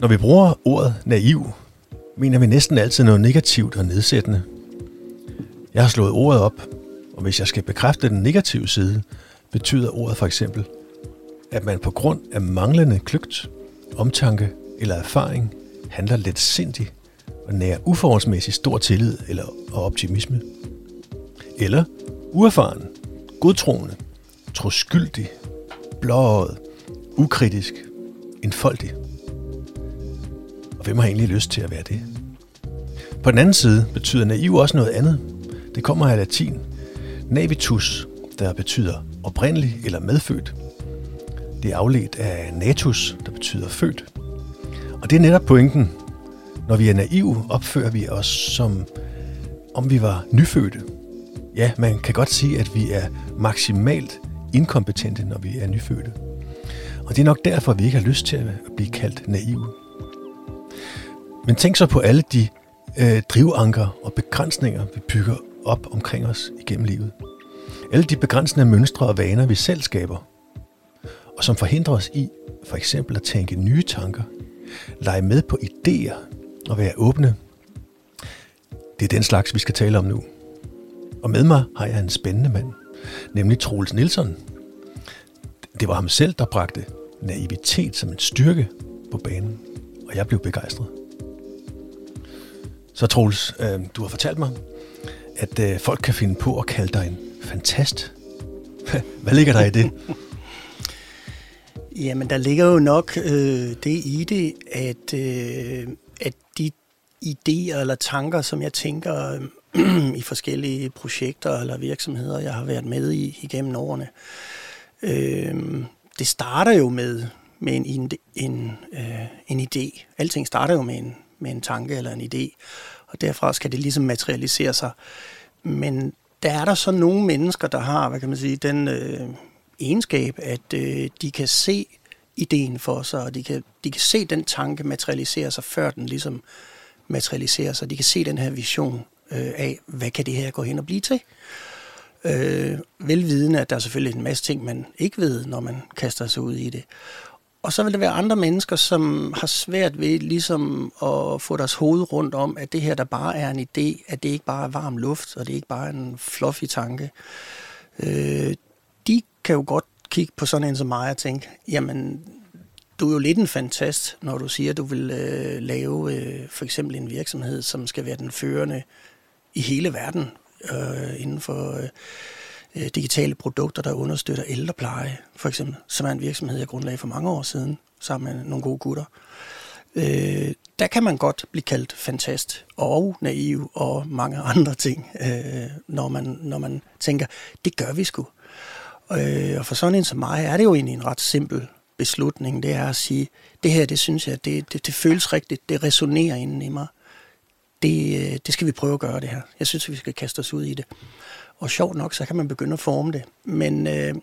Når vi bruger ordet naiv, mener vi næsten altid noget negativt og nedsættende. Jeg har slået ordet op, og hvis jeg skal bekræfte den negative side, betyder ordet for eksempel, at man på grund af manglende kløgt, omtanke eller erfaring handler lidt sindigt og nærer uforholdsmæssigt stor tillid eller og optimisme. Eller uerfaren, godtroende, troskyldig, blåøjet, ukritisk, enfoldig. Hvem har egentlig lyst til at være det? På den anden side betyder naiv også noget andet. Det kommer af latin navitus, der betyder oprindelig eller medfødt. Det er afledt af natus, der betyder født. Og det er netop pointen. Når vi er naive, opfører vi os som om vi var nyfødte. Ja, man kan godt sige, at vi er maksimalt inkompetente, når vi er nyfødte. Og det er nok derfor, vi ikke har lyst til at blive kaldt naive. Men tænk så på alle de øh, drivanker og begrænsninger, vi bygger op omkring os igennem livet. Alle de begrænsende mønstre og vaner, vi selv skaber, og som forhindrer os i for eksempel at tænke nye tanker, lege med på idéer og være åbne. Det er den slags, vi skal tale om nu. Og med mig har jeg en spændende mand, nemlig Troels Nielsen. Det var ham selv, der bragte naivitet som en styrke på banen, og jeg blev begejstret. Så Troels, øh, du har fortalt mig, at øh, folk kan finde på at kalde dig en fantast. Hvad ligger der i det? Jamen, der ligger jo nok øh, det i det, at, øh, at de idéer eller tanker, som jeg tænker øh, i forskellige projekter eller virksomheder, jeg har været med i igennem årene, øh, det starter jo med, med en, en, en, øh, en idé. Alting starter jo med en, med en tanke eller en idé, og derfra skal det ligesom materialisere sig. Men der er der så nogle mennesker, der har, hvad kan man sige, den øh, egenskab, at øh, de kan se ideen for sig, og de kan, de kan se den tanke materialisere sig, før den ligesom materialiserer sig. De kan se den her vision øh, af, hvad kan det her gå hen og blive til. Øh, velvidende, at der er selvfølgelig en masse ting, man ikke ved, når man kaster sig ud i det. Og så vil der være andre mennesker, som har svært ved ligesom at få deres hoved rundt om, at det her, der bare er en idé, at det ikke bare er varm luft, og det ikke bare er en fluffy tanke. Øh, de kan jo godt kigge på sådan en som mig og tænke, jamen, du er jo lidt en fantast, når du siger, at du vil øh, lave øh, for eksempel en virksomhed, som skal være den førende i hele verden øh, inden for øh, øh, digitale produkter, der understøtter ældrepleje, for eksempel, som er en virksomhed, jeg grundlagde for mange år siden, sammen med nogle gode gutter. Øh, der kan man godt blive kaldt fantast og naiv og mange andre ting, øh, når, man, når man tænker, det gør vi sgu. Øh, og for sådan en som mig er det jo egentlig en ret simpel beslutning. Det er at sige, det her, det synes jeg, det, det, det føles rigtigt, det resonerer inden i mig. Det, øh, det skal vi prøve at gøre det her. Jeg synes, vi skal kaste os ud i det. Og sjovt nok, så kan man begynde at forme det. Men øh,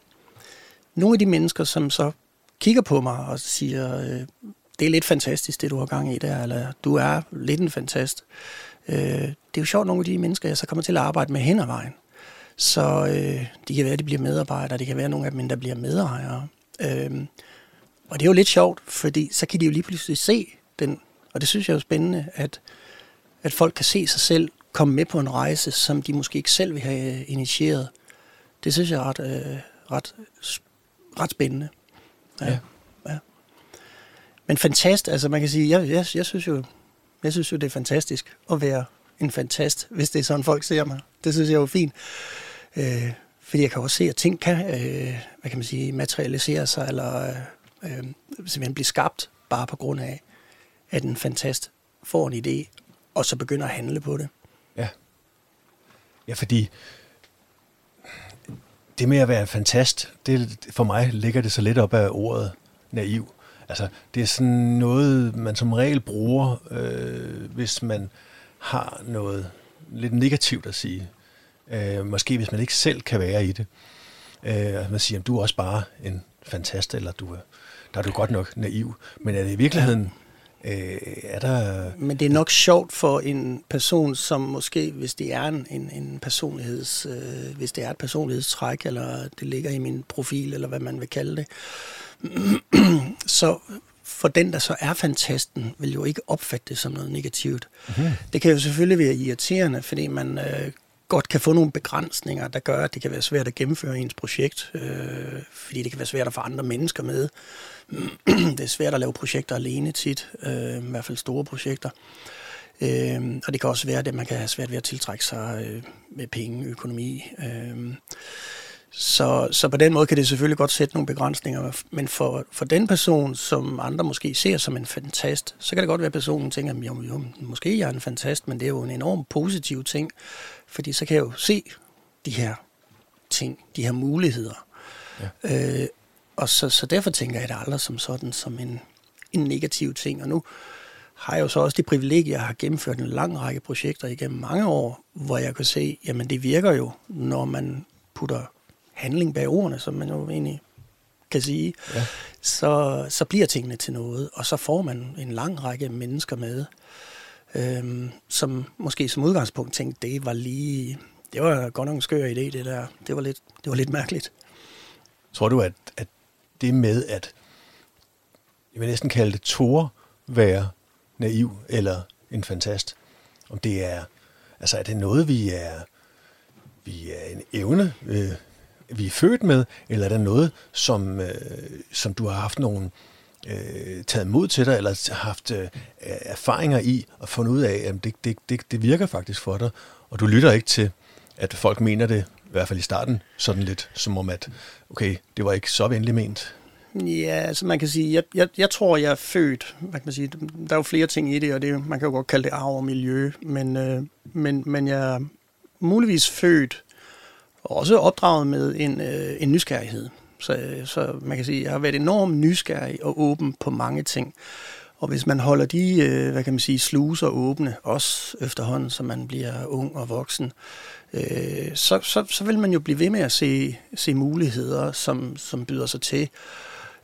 nogle af de mennesker, som så kigger på mig og siger, øh, det er lidt fantastisk, det du har gang i der, eller du er lidt en fantast. Øh, det er jo sjovt, nogle af de mennesker, jeg så kommer til at arbejde med hen ad vejen. Så øh, det kan være, at de bliver medarbejdere, det kan være nogle af dem, der bliver medejere. Øh, og det er jo lidt sjovt, fordi så kan de jo lige pludselig se den, og det synes jeg er jo spændende, at, at folk kan se sig selv komme med på en rejse, som de måske ikke selv vil have initieret. Det synes jeg er ret, øh, ret, ret spændende. Ja. ja. ja. Men fantast, altså man kan sige, jeg, jeg, jeg, synes jo, jeg synes jo, det er fantastisk at være en fantast, hvis det er sådan, folk ser mig. Det synes jeg er jo fint. Øh, fordi jeg kan også se, at ting kan, øh, hvad kan man sige, materialisere sig, eller øh, øh, simpelthen blive skabt, bare på grund af, at en fantast får en idé, og så begynder at handle på det. Ja. Fordi det med at være fantast, det, for mig ligger det så lidt op af ordet naiv. Altså, det er sådan noget, man som regel bruger, øh, hvis man har noget lidt negativt at sige. Øh, måske hvis man ikke selv kan være i det. Øh, man siger, at du er også bare en fantast, eller du er, der er du godt nok naiv. Men er det i virkeligheden... Øh, er der... Men det er nok sjovt for en person, som måske, hvis det er en, en, en personligheds, øh, hvis det er et personlighedstræk, eller det ligger i min profil, eller hvad man vil kalde det, så for den, der så er fantasten, vil jo ikke opfatte det som noget negativt. Mm-hmm. Det kan jo selvfølgelig være irriterende, fordi man øh, godt kan få nogle begrænsninger, der gør, at det kan være svært at gennemføre ens projekt, øh, fordi det kan være svært at få andre mennesker med. det er svært at lave projekter alene tit, øh, i hvert fald store projekter. Øh, og det kan også være, at man kan have svært ved at tiltrække sig øh, med penge, økonomi. Øh, så, så på den måde kan det selvfølgelig godt sætte nogle begrænsninger, men for, for den person, som andre måske ser som en fantast, så kan det godt være, at personen tænker, jo, jo, måske jeg er en fantast, men det er jo en enorm positiv ting, fordi så kan jeg jo se de her ting, de her muligheder. Ja. Øh, og så, så derfor tænker jeg det aldrig som sådan, som en, en negativ ting. Og nu har jeg jo så også det privilegie, at jeg har gennemført en lang række projekter igennem mange år, hvor jeg kan se, jamen det virker jo, når man putter handling bag ordene, som man jo egentlig kan sige, ja. så, så bliver tingene til noget, og så får man en lang række mennesker med, øhm, som måske som udgangspunkt tænkte, det var lige, det var godt nok en skør idé, det der. Det var lidt, det var lidt mærkeligt. Tror du, at, at det med, at jeg vil næsten kalde det tor være naiv eller en fantast, om det er, altså er det noget, vi er, vi er en evne, øh, vi er født med, eller er der noget, som, øh, som du har haft nogle øh, Øh, taget mod til dig, eller haft øh, erfaringer i, og fundet ud af, at det, det, det, det virker faktisk for dig, og du lytter ikke til, at folk mener det, i hvert fald i starten, sådan lidt som om, at okay, det var ikke så venligt ment. Ja, altså man kan sige, jeg, jeg, jeg tror, jeg er født, hvad kan man sige, der er jo flere ting i det, og det, man kan jo godt kalde det arv og miljø, men, øh, men, men jeg er muligvis født og også opdraget med en, øh, en nysgerrighed. Så, så man kan sige, at jeg har været enormt nysgerrig og åben på mange ting. Og hvis man holder de, øh, hvad kan man sige, sluser åbne, også efterhånden, som man bliver ung og voksen, øh, så, så, så vil man jo blive ved med at se, se muligheder, som, som byder sig til.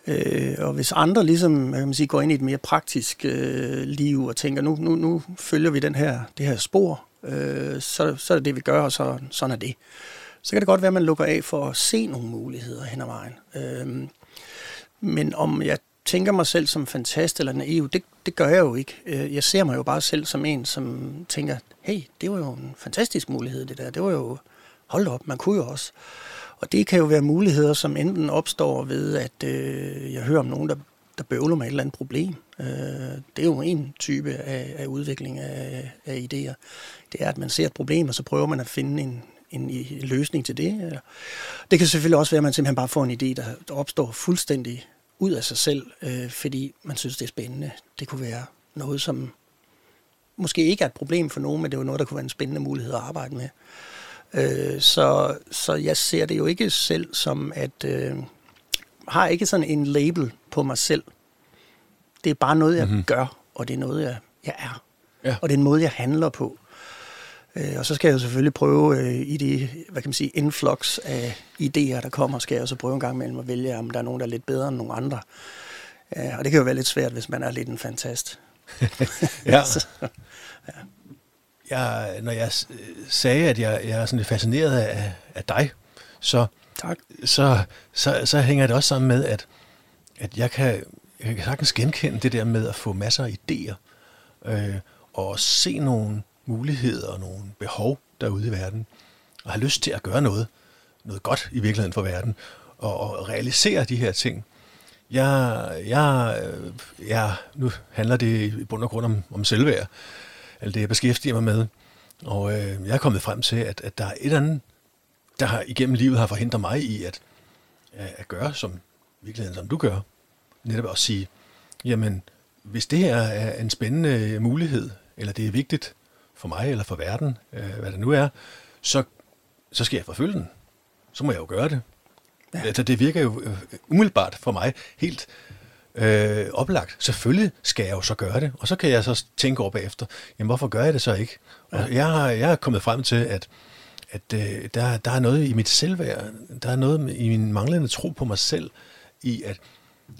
Øh, og hvis andre ligesom, hvad kan man sige, går ind i et mere praktisk øh, liv og tænker, nu, nu, nu følger vi den her, det her spor, øh, så, så er det det, vi gør, og så, sådan er det så kan det godt være, at man lukker af for at se nogle muligheder hen ad vejen. Øhm, men om jeg tænker mig selv som fantast eller naiv, det, det gør jeg jo ikke. Øh, jeg ser mig jo bare selv som en, som tænker, hey, det var jo en fantastisk mulighed, det der. Det var jo, hold op, man kunne jo også. Og det kan jo være muligheder, som enten opstår ved, at øh, jeg hører om nogen, der, der bøvler med et eller andet problem. Øh, det er jo en type af, af udvikling af, af idéer. Det er, at man ser et problem, og så prøver man at finde en, en, en løsning til det. Det kan selvfølgelig også være, at man simpelthen bare får en idé, der, der opstår fuldstændig ud af sig selv, øh, fordi man synes, det er spændende. Det kunne være noget, som måske ikke er et problem for nogen, men det er jo noget, der kunne være en spændende mulighed at arbejde med. Øh, så, så jeg ser det jo ikke selv som, at øh, har ikke sådan en label på mig selv. Det er bare noget, jeg mm-hmm. gør, og det er noget, jeg, jeg er. Ja. Og det er en måde, jeg handler på. Øh, og så skal jeg jo selvfølgelig prøve øh, i de, hvad kan man sige, influx af idéer, der kommer, skal jeg så prøve en gang imellem at vælge, om der er nogen, der er lidt bedre end nogle andre. Øh, og det kan jo være lidt svært, hvis man er lidt en fantast. ja. så, ja. Jeg, når jeg sagde, at jeg, jeg er sådan lidt fascineret af, af dig, så, tak. Så, så, så hænger det også sammen med, at, at jeg, kan, jeg kan sagtens genkende det der med at få masser af idéer, øh, og se nogle muligheder og nogle behov derude i verden, og har lyst til at gøre noget, noget godt i virkeligheden for verden, og, og realisere de her ting. Jeg, jeg, jeg, nu handler det i bund og grund om, om selvværd, alt det jeg beskæftiger mig med, og øh, jeg er kommet frem til, at, at der er et eller andet, der har, igennem livet har forhindret mig i at, at gøre som virkeligheden, som du gør. Netop at sige, jamen, hvis det her er en spændende mulighed, eller det er vigtigt, for mig eller for verden, øh, hvad det nu er, så, så skal jeg forfølge den. Så må jeg jo gøre det. Ja. Altså, det virker jo øh, umiddelbart for mig helt øh, oplagt. Selvfølgelig skal jeg jo så gøre det, og så kan jeg så tænke over bagefter, jamen hvorfor gør jeg det så ikke? Ja. Og jeg har, jeg har kommet frem til, at, at øh, der, der er noget i mit selvværd, der er noget i min manglende tro på mig selv, i at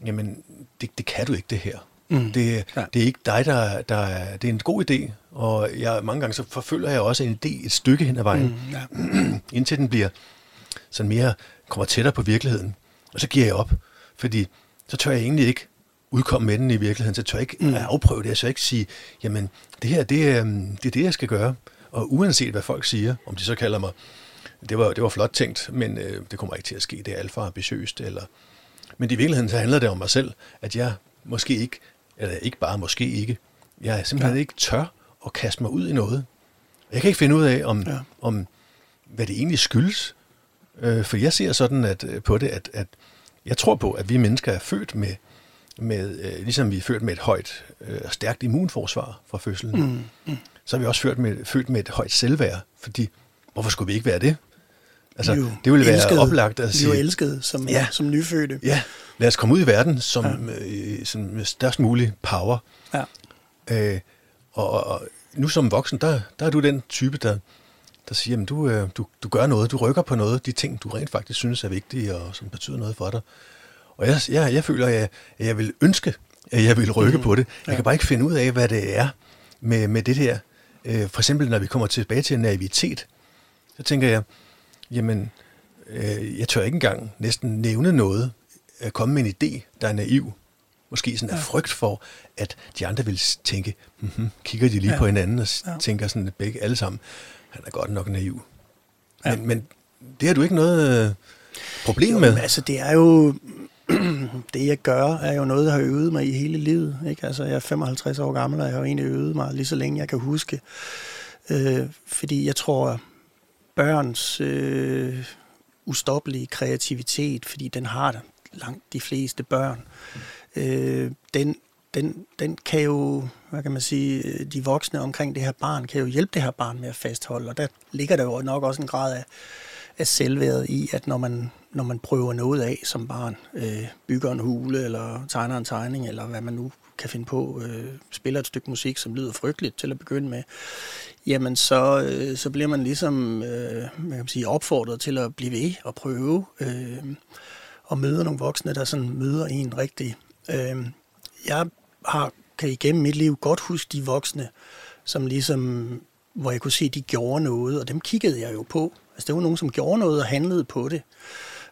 jamen, det, det kan du ikke det her. Mm. Det, ja. det er ikke dig, der, der er, det er en god idé, og jeg, mange gange så forfølger jeg også en idé et stykke hen ad vejen, mm, ja. indtil den bliver sådan mere, kommer tættere på virkeligheden. Og så giver jeg op, fordi så tør jeg egentlig ikke udkomme med den i virkeligheden, så tør jeg ikke mm. afprøve det. Jeg tør ikke sige, jamen, det her, det er, det er det, jeg skal gøre. Og uanset hvad folk siger, om de så kalder mig, det var, det var flot tænkt, men øh, det kommer ikke til at ske, det er alt for ambitiøst. Eller... Men i virkeligheden så handler det om mig selv, at jeg måske ikke, eller ikke bare måske ikke, jeg simpelthen ja. ikke tør at kaste mig ud i noget. Jeg kan ikke finde ud af, om, ja. om hvad det egentlig skyldes. Øh, for jeg ser sådan at, øh, på det, at, at jeg tror på, at vi mennesker er født med, med øh, ligesom vi er født med et højt øh, stærkt immunforsvar fra fødslen, mm, mm. så er vi også født med, født med et højt selvværd, fordi hvorfor skulle vi ikke være det? Altså, jo det ville elskede, være oplagt at sige... Vi er elskede som, ja, som nyfødte. Ja, lad os komme ud i verden som, ja. øh, som med størst mulig power. Ja. Øh, og, og nu som voksen, der, der er du den type, der, der siger, at du, øh, du, du gør noget, du rykker på noget, de ting, du rent faktisk synes er vigtige og som betyder noget for dig. Og jeg, jeg, jeg føler, at jeg, at jeg vil ønske, at jeg vil rykke mm. på det. Jeg ja. kan bare ikke finde ud af, hvad det er med, med det her. Øh, for eksempel, når vi kommer tilbage til naivitet, så tænker jeg, jamen, øh, jeg tør ikke engang næsten nævne noget, at komme med en idé, der er naiv. Måske sådan af frygt for, at de andre vil tænke, mm-hmm, kigger de lige ja. på hinanden og ja. tænker sådan begge alle sammen, han er godt nok naiv. Ja. Men, men det har du ikke noget øh, problem jo, med? Altså, det er jo... det jeg gør, er jo noget, jeg har øvet mig i hele livet. Ikke? Altså, jeg er 55 år gammel, og jeg har egentlig øvet mig lige så længe jeg kan huske. Øh, fordi jeg tror, børns øh, ustoppelige kreativitet, fordi den har langt de fleste børn, øh, den, den, den kan jo, hvad kan man sige, øh, de voksne omkring det her barn, kan jo hjælpe det her barn med at fastholde, og der ligger der jo nok også en grad af, af selvværd i, at når man, når man prøver noget af som barn, øh, bygger en hule, eller tegner en tegning, eller hvad man nu kan finde på, øh, spiller et stykke musik, som lyder frygteligt til at begynde med, jamen så, øh, så bliver man ligesom øh, man kan sige, opfordret til at blive ved og prøve øh, og møde nogle voksne, der sådan møder en rigtig. Øh, jeg har, kan igennem mit liv godt huske de voksne, som ligesom, hvor jeg kunne se, at de gjorde noget, og dem kiggede jeg jo på. Altså det var nogen, som gjorde noget og handlede på det.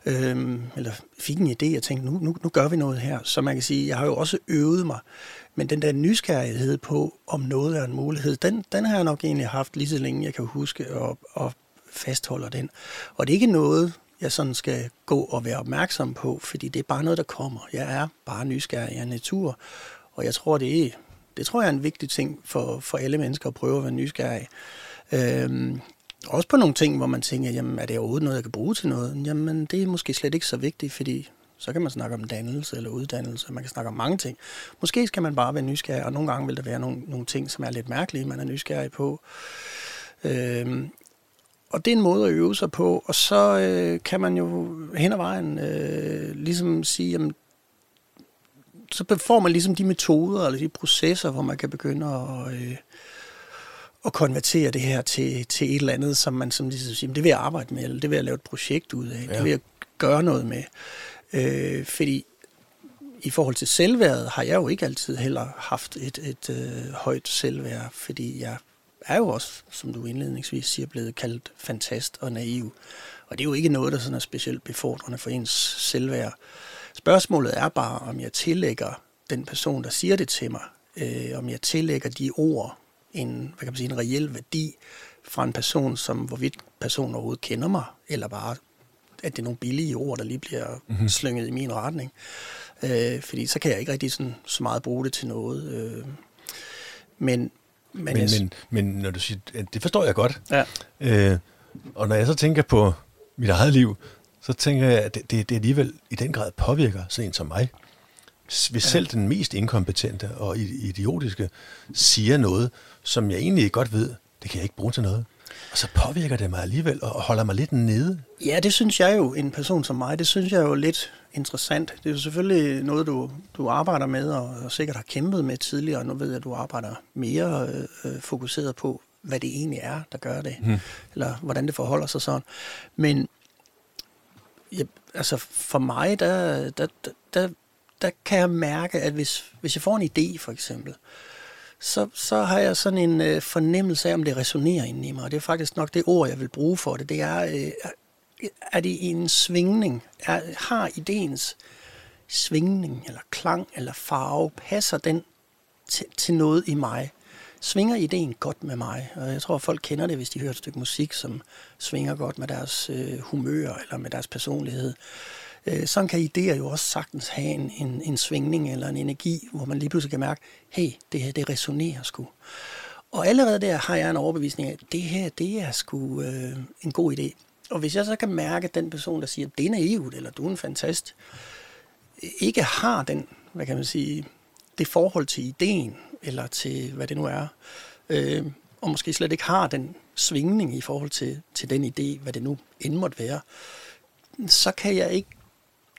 Øhm, eller fik en idé og tænkte, nu, nu, nu gør vi noget her. Så man kan sige, jeg har jo også øvet mig. Men den der nysgerrighed på, om noget er en mulighed, den, den har jeg nok egentlig haft lige så længe, jeg kan huske, og, og fastholder den. Og det er ikke noget, jeg sådan skal gå og være opmærksom på, fordi det er bare noget, der kommer. Jeg er bare nysgerrig af natur, og jeg tror, det er, det tror jeg er en vigtig ting for, for alle mennesker at prøve at være nysgerrig. Øhm, også på nogle ting, hvor man tænker, jamen er det overhovedet noget, jeg kan bruge til noget? Jamen det er måske slet ikke så vigtigt, fordi så kan man snakke om dannelse eller uddannelse, man kan snakke om mange ting. Måske skal man bare være nysgerrig, og nogle gange vil der være nogle, nogle ting, som er lidt mærkelige, man er nysgerrig på. Øhm, og det er en måde at øve sig på, og så øh, kan man jo hen ad vejen øh, ligesom sige, jamen, så får man ligesom de metoder eller de processer, hvor man kan begynde at, øh, at konvertere det her til, til et eller andet, som man som ligesom siger, det vil jeg arbejde med, eller det vil jeg lave et projekt ud af, ja. det vil jeg gøre noget med. Øh, fordi i forhold til selvværd har jeg jo ikke altid heller haft et, et øh, højt selvværd, fordi jeg er jo også, som du indledningsvis siger, blevet kaldt fantast og naiv. Og det er jo ikke noget, der sådan er specielt befordrende for ens selvværd. Spørgsmålet er bare, om jeg tillægger den person, der siger det til mig, øh, om jeg tillægger de ord en, hvad kan man sige, en reel værdi fra en person, som hvorvidt personen overhovedet kender mig, eller bare at det er nogle billige ord, der lige bliver mm-hmm. slynget i min retning. Øh, fordi så kan jeg ikke rigtig sådan, så meget bruge det til noget. Øh, men, men, men, jeg, men, men når du siger, det forstår jeg godt. Ja. Øh, og når jeg så tænker på mit eget liv, så tænker jeg, at det, det, det alligevel i den grad påvirker sådan en som mig. Hvis ja. selv den mest inkompetente og idiotiske siger noget, som jeg egentlig godt ved, det kan jeg ikke bruge til noget. Og så påvirker det mig alligevel og holder mig lidt nede. Ja, det synes jeg jo, en person som mig, det synes jeg jo lidt interessant. Det er jo selvfølgelig noget, du, du arbejder med og, og sikkert har kæmpet med tidligere. Nu ved jeg, at du arbejder mere øh, fokuseret på, hvad det egentlig er, der gør det. Hmm. Eller hvordan det forholder sig sådan. Men ja, altså for mig, der, der, der, der, der kan jeg mærke, at hvis, hvis jeg får en idé for eksempel, øh, så, så har jeg sådan en øh, fornemmelse af, om det resonerer inde i mig. Og det er faktisk nok det ord, jeg vil bruge for det. Det er, øh, er det en svingning? Er, har ideens svingning, eller klang, eller farve, passer den til, til noget i mig? Svinger ideen godt med mig? Og jeg tror, folk kender det, hvis de hører et stykke musik, som svinger godt med deres øh, humør eller med deres personlighed. Øh, sådan kan idéer jo også sagtens have en, en, en svingning eller en energi, hvor man lige pludselig kan mærke, hey, det her, det resonerer sgu. Og allerede der har jeg en overbevisning af, at det her, det er sgu øh, en god idé. Og hvis jeg så kan mærke, at den person, der siger, det er naivt, eller du er en fantast, ikke har den, hvad kan man sige, det forhold til ideen, eller til hvad det nu er, øh, og måske slet ikke har den svingning i forhold til, til den idé, hvad det nu end måtte være, så kan jeg ikke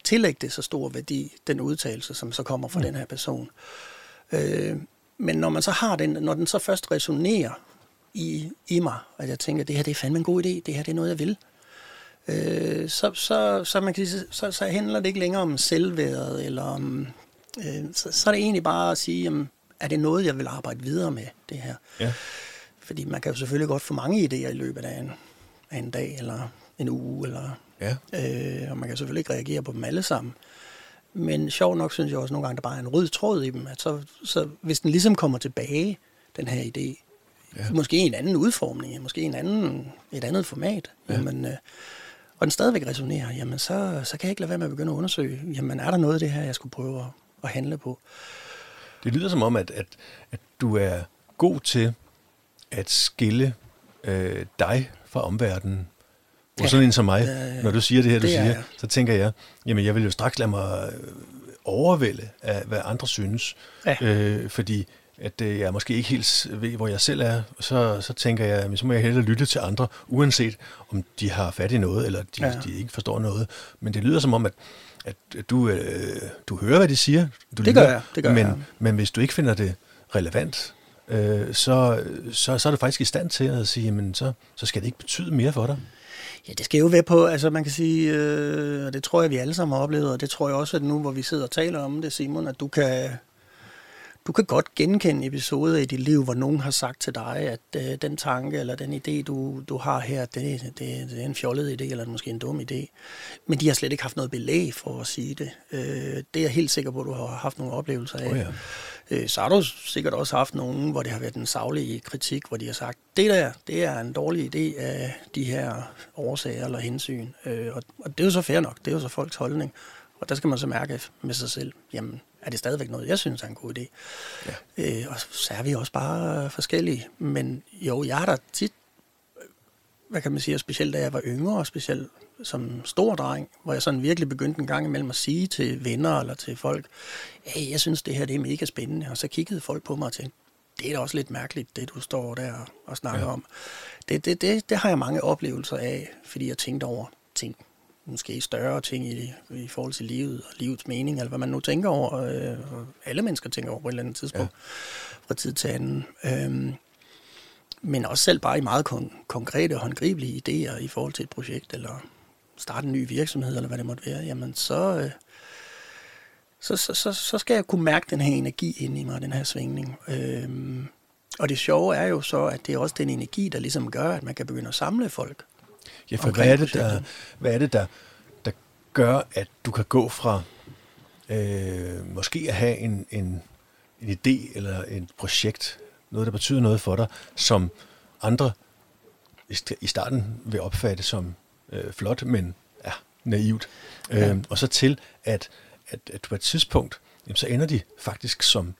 tillægge det så stor værdi, den udtalelse, som så kommer fra mm. den her person. Øh, men når man så har den, når den så først resonerer i, i mig, at jeg tænker, det her det er fandme en god idé, det her det er noget, jeg vil, øh, så, så, så, man kan sige, så, så handler det ikke længere om selvværdet, eller om, øh, så, så er det egentlig bare at sige, jamen, er det noget, jeg vil arbejde videre med, det her? Ja. Fordi man kan jo selvfølgelig godt få mange idéer i løbet af en, af en dag, eller en uge, eller, ja. øh, og man kan selvfølgelig ikke reagere på dem alle sammen. Men sjov nok synes jeg også nogle gange, der bare er en rød tråd i dem. At så, så hvis den ligesom kommer tilbage, den her idé, ja. måske en anden udformning, måske en anden, et andet format, ja. jamen, øh, og den stadigvæk resonerer, jamen så, så kan jeg ikke lade være med at begynde at undersøge, jamen er der noget af det her, jeg skulle prøve at, at handle på? Det lyder som om, at, at, at du er god til at skille øh, dig fra omverdenen. Og ja, sådan en som mig, ja, når du siger det her, du det siger, så tænker jeg, jamen jeg vil jo straks lade mig øh, overvælde af, hvad andre synes. Ja. Øh, fordi at øh, jeg måske ikke helt ved, hvor jeg selv er, så, så tænker jeg, at så må jeg hellere lytte til andre, uanset om de har fat i noget, eller de, ja. de ikke forstår noget. Men det lyder som om, at, at du, øh, du hører, hvad de siger. Du det lytter, gør jeg, det gør men, jeg. Men hvis du ikke finder det relevant, øh, så, så, så er du faktisk i stand til at sige, jamen så, så skal det ikke betyde mere for dig. Ja, det skal jo være på, altså man kan sige, øh, og det tror jeg, vi alle sammen har oplevet, og det tror jeg også, at nu, hvor vi sidder og taler om det, Simon, at du kan, du kan godt genkende episoder i dit liv, hvor nogen har sagt til dig, at øh, den tanke eller den idé, du, du har her, det, det, det er en fjollet idé eller måske en dum idé. Men de har slet ikke haft noget belæg for at sige det. Øh, det er jeg helt sikker på, at du har haft nogle oplevelser af. Oh ja. øh, så har du sikkert også haft nogen, hvor det har været en savlig kritik, hvor de har sagt, det der, det er en dårlig idé af de her årsager eller hensyn. Øh, og, og det er jo så fair nok, det er jo så folks holdning. Og der skal man så mærke med sig selv, jamen, er det stadigvæk noget, jeg synes er en god idé. Ja. Øh, og så er vi også bare forskellige. Men jo, jeg har da tit, hvad kan man sige, specielt da jeg var yngre, og specielt som stor dreng, hvor jeg sådan virkelig begyndte en gang imellem at sige til venner eller til folk, hey, jeg synes, det her det er mega spændende. Og så kiggede folk på mig og tænkte, det er da også lidt mærkeligt, det du står der og snakker ja. om. Det, det, det, det har jeg mange oplevelser af, fordi jeg tænkte over ting måske større ting i, i forhold til livet og livets mening, eller hvad man nu tænker over. Øh, alle mennesker tænker over på et eller andet tidspunkt ja. fra tid til anden. Øh, men også selv bare i meget kon- konkrete og håndgribelige idéer i forhold til et projekt, eller starte en ny virksomhed, eller hvad det måtte være, jamen så, øh, så, så, så, så skal jeg kunne mærke den her energi ind i mig, den her svingning. Øh, og det sjove er jo så, at det er også den energi, der ligesom gør, at man kan begynde at samle folk Ja, for hvad er, det, der, hvad er det, der, der gør, at du kan gå fra øh, måske at have en, en, en idé eller et projekt, noget, der betyder noget for dig, som andre i starten vil opfatte som øh, flot, men ja, naivt. Ja. Øh, og så til, at, at, at på et tidspunkt, jamen, så ender de faktisk som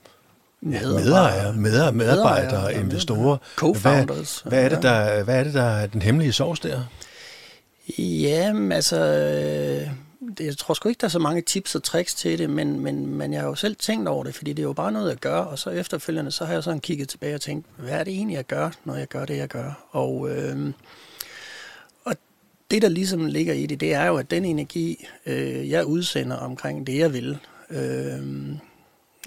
medejere, medarbejdere, medarbejdere investorer. Co-founders. Hvad, hvad, er det, der, hvad er det, der er den hemmelige sovs der? Ja, altså, øh, jeg tror sgu ikke, der er så mange tips og tricks til det, men, men, men jeg har jo selv tænkt over det, fordi det er jo bare noget, jeg gør, og så efterfølgende, så har jeg sådan kigget tilbage og tænkt, hvad er det egentlig, jeg gør, når jeg gør det, jeg gør? Og, øh, og det, der ligesom ligger i det, det er jo, at den energi, øh, jeg udsender omkring det, jeg vil, øh,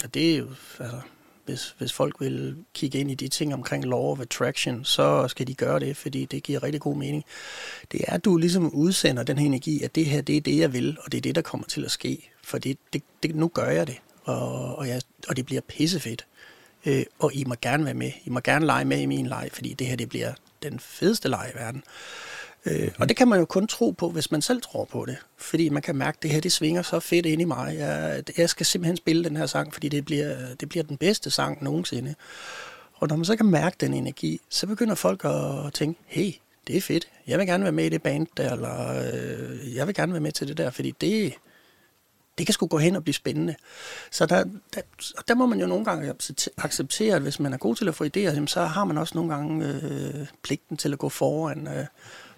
og det er jo, altså, hvis, hvis folk vil kigge ind i de ting omkring law of attraction, så skal de gøre det, fordi det giver rigtig god mening. Det er, at du ligesom udsender den her energi, at det her, det er det, jeg vil, og det er det, der kommer til at ske. For det, det, det, nu gør jeg det, og, og, jeg, og det bliver pissefedt. Øh, og I må gerne være med. I må gerne lege med i min leg, fordi det her, det bliver den fedeste leg i verden. Øh, Øh, og det kan man jo kun tro på, hvis man selv tror på det. Fordi man kan mærke, at det her det svinger så fedt ind i mig. Jeg, jeg skal simpelthen spille den her sang, fordi det bliver, det bliver den bedste sang nogensinde. Og når man så kan mærke den energi, så begynder folk at tænke, hey, det er fedt. Jeg vil gerne være med i det band der, eller øh, jeg vil gerne være med til det der, fordi det, det kan sgu gå hen og blive spændende. Så der, der, der må man jo nogle gange acceptere, at hvis man er god til at få idéer, så har man også nogle gange øh, pligten til at gå foran. Øh,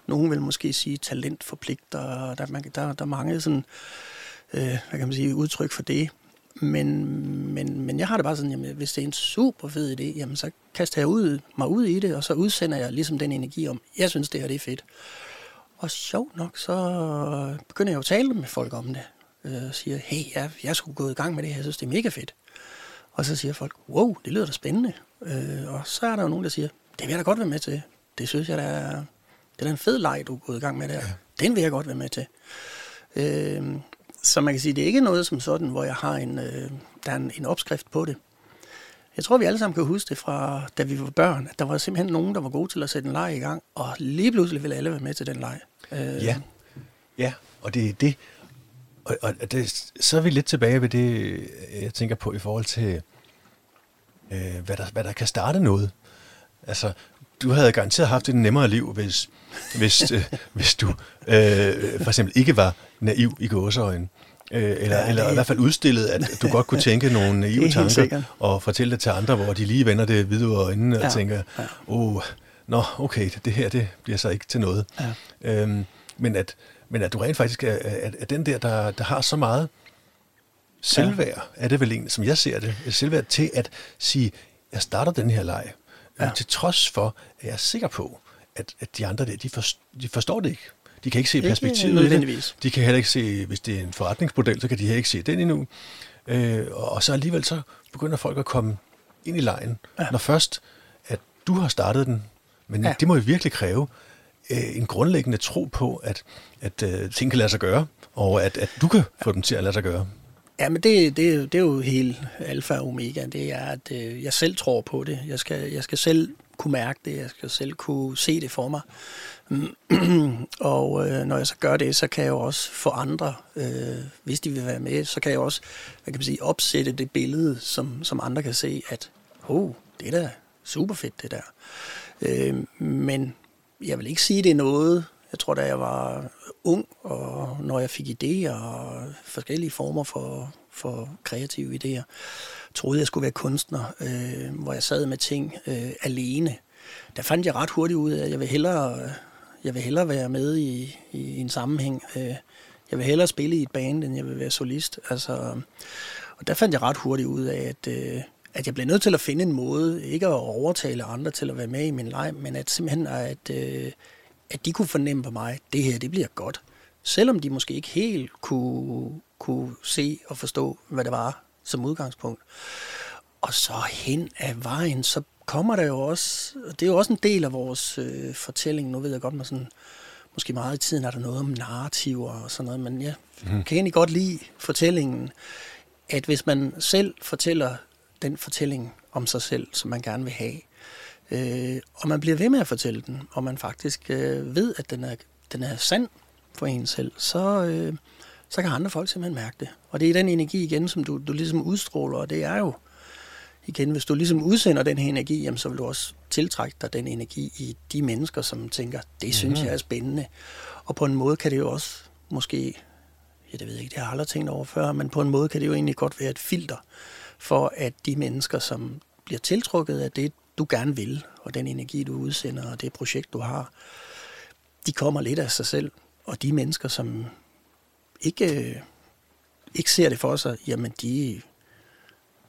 nogen vil måske sige talent for pligter, der, man, der, der er mange sådan, øh, hvad kan man sige, udtryk for det. Men, men, men jeg har det bare sådan, jamen, hvis det er en super fed idé, jamen, så kaster jeg ud, mig ud i det, og så udsender jeg ligesom den energi om, jeg synes, det her det er fedt. Og sjovt nok, så begynder jeg jo at tale med folk om det. Øh, og siger, hey, jeg, jeg skulle gå i gang med det her, jeg synes, det er mega fedt. Og så siger folk, wow, det lyder da spændende. Øh, og så er der jo nogen, der siger, det vil jeg da godt være med til. Det synes jeg, der er, det er en fed leg, du er gået i gang med der. Ja. Den vil jeg godt være med til. Øh, så man kan sige, det er ikke noget som sådan, hvor jeg har en, øh, der er en, en opskrift på det. Jeg tror, vi alle sammen kan huske det fra, da vi var børn, at der var simpelthen nogen, der var gode til at sætte en leg i gang, og lige pludselig ville alle være med til den leg. Øh, ja. ja, og det er det. Og, og det, så er vi lidt tilbage ved det, jeg tænker på i forhold til, øh, hvad, der, hvad der kan starte noget. Altså, du havde garanteret haft et nemmere liv, hvis, hvis, øh, hvis du øh, for eksempel ikke var naiv i gåseøjne. Øh, eller, ja, eller i hvert fald udstillet, at du godt kunne tænke nogle naive tanker og fortælle det til andre, hvor de lige vender det videre øjnene ja, og tænker, åh, ja. oh, nå, okay, det her det bliver så ikke til noget. Ja. Øhm, men, at, men at du rent faktisk er, er, er den der, der, der har så meget selvværd, ja. er det vel en, som jeg ser det, selvværd til at sige, jeg starter den her leg, Ja. Til trods for, at jeg er sikker på, at, at de andre der, de, forstår, de forstår det ikke. De kan ikke se perspektivet i det. De kan heller ikke se, hvis det er en forretningsmodel, så kan de heller ikke se den endnu. Øh, og så alligevel så begynder folk at komme ind i lejen, ja. når først, at du har startet den. Men ja. det må jo virkelig kræve øh, en grundlæggende tro på, at, at øh, ting kan lade sig gøre, og at, at du kan få dem til at lade sig gøre. Ja, men det, det, det er jo helt alfa og omega. Det er, at øh, jeg selv tror på det. Jeg skal, jeg skal selv kunne mærke det. Jeg skal selv kunne se det for mig. og øh, når jeg så gør det, så kan jeg jo også få andre, øh, hvis de vil være med, så kan jeg også hvad kan man sige, opsætte det billede, som, som andre kan se, at oh, det er da super fedt det der. Øh, men jeg vil ikke sige, det er noget, jeg tror, da jeg var ung, og når jeg fik idéer og forskellige former for, for kreative idéer, troede jeg skulle være kunstner, øh, hvor jeg sad med ting øh, alene. Der fandt jeg ret hurtigt ud af, at jeg vil hellere, jeg vil hellere være med i, i en sammenhæng. Øh, jeg vil hellere spille i et band, end jeg vil være solist. Altså, og der fandt jeg ret hurtigt ud af, at, øh, at jeg blev nødt til at finde en måde, ikke at overtale andre til at være med i min leg, men at simpelthen at, øh, at de kunne fornemme på mig, at det her, det bliver godt. Selvom de måske ikke helt kunne, kunne se og forstå, hvad det var som udgangspunkt. Og så hen ad vejen, så kommer der jo også, og det er jo også en del af vores øh, fortælling, nu ved jeg godt, med sådan, måske meget i tiden er der noget om narrativer og sådan noget, men jeg mm. kan egentlig godt lide fortællingen, at hvis man selv fortæller den fortælling om sig selv, som man gerne vil have, Øh, og man bliver ved med at fortælle den, og man faktisk øh, ved, at den er, den er sand for en selv, så, øh, så kan andre folk simpelthen mærke det. Og det er den energi igen, som du, du ligesom udstråler, og det er jo, igen, hvis du ligesom udsender den her energi, jamen, så vil du også tiltrække dig den energi i de mennesker, som tænker, det synes mm-hmm. jeg er spændende. Og på en måde kan det jo også måske, ja det ved jeg ikke, det har jeg aldrig tænkt over før, men på en måde kan det jo egentlig godt være et filter for, at de mennesker, som bliver tiltrukket af det, du gerne vil, og den energi, du udsender, og det projekt, du har, de kommer lidt af sig selv. Og de mennesker, som ikke, ikke ser det for sig, jamen de,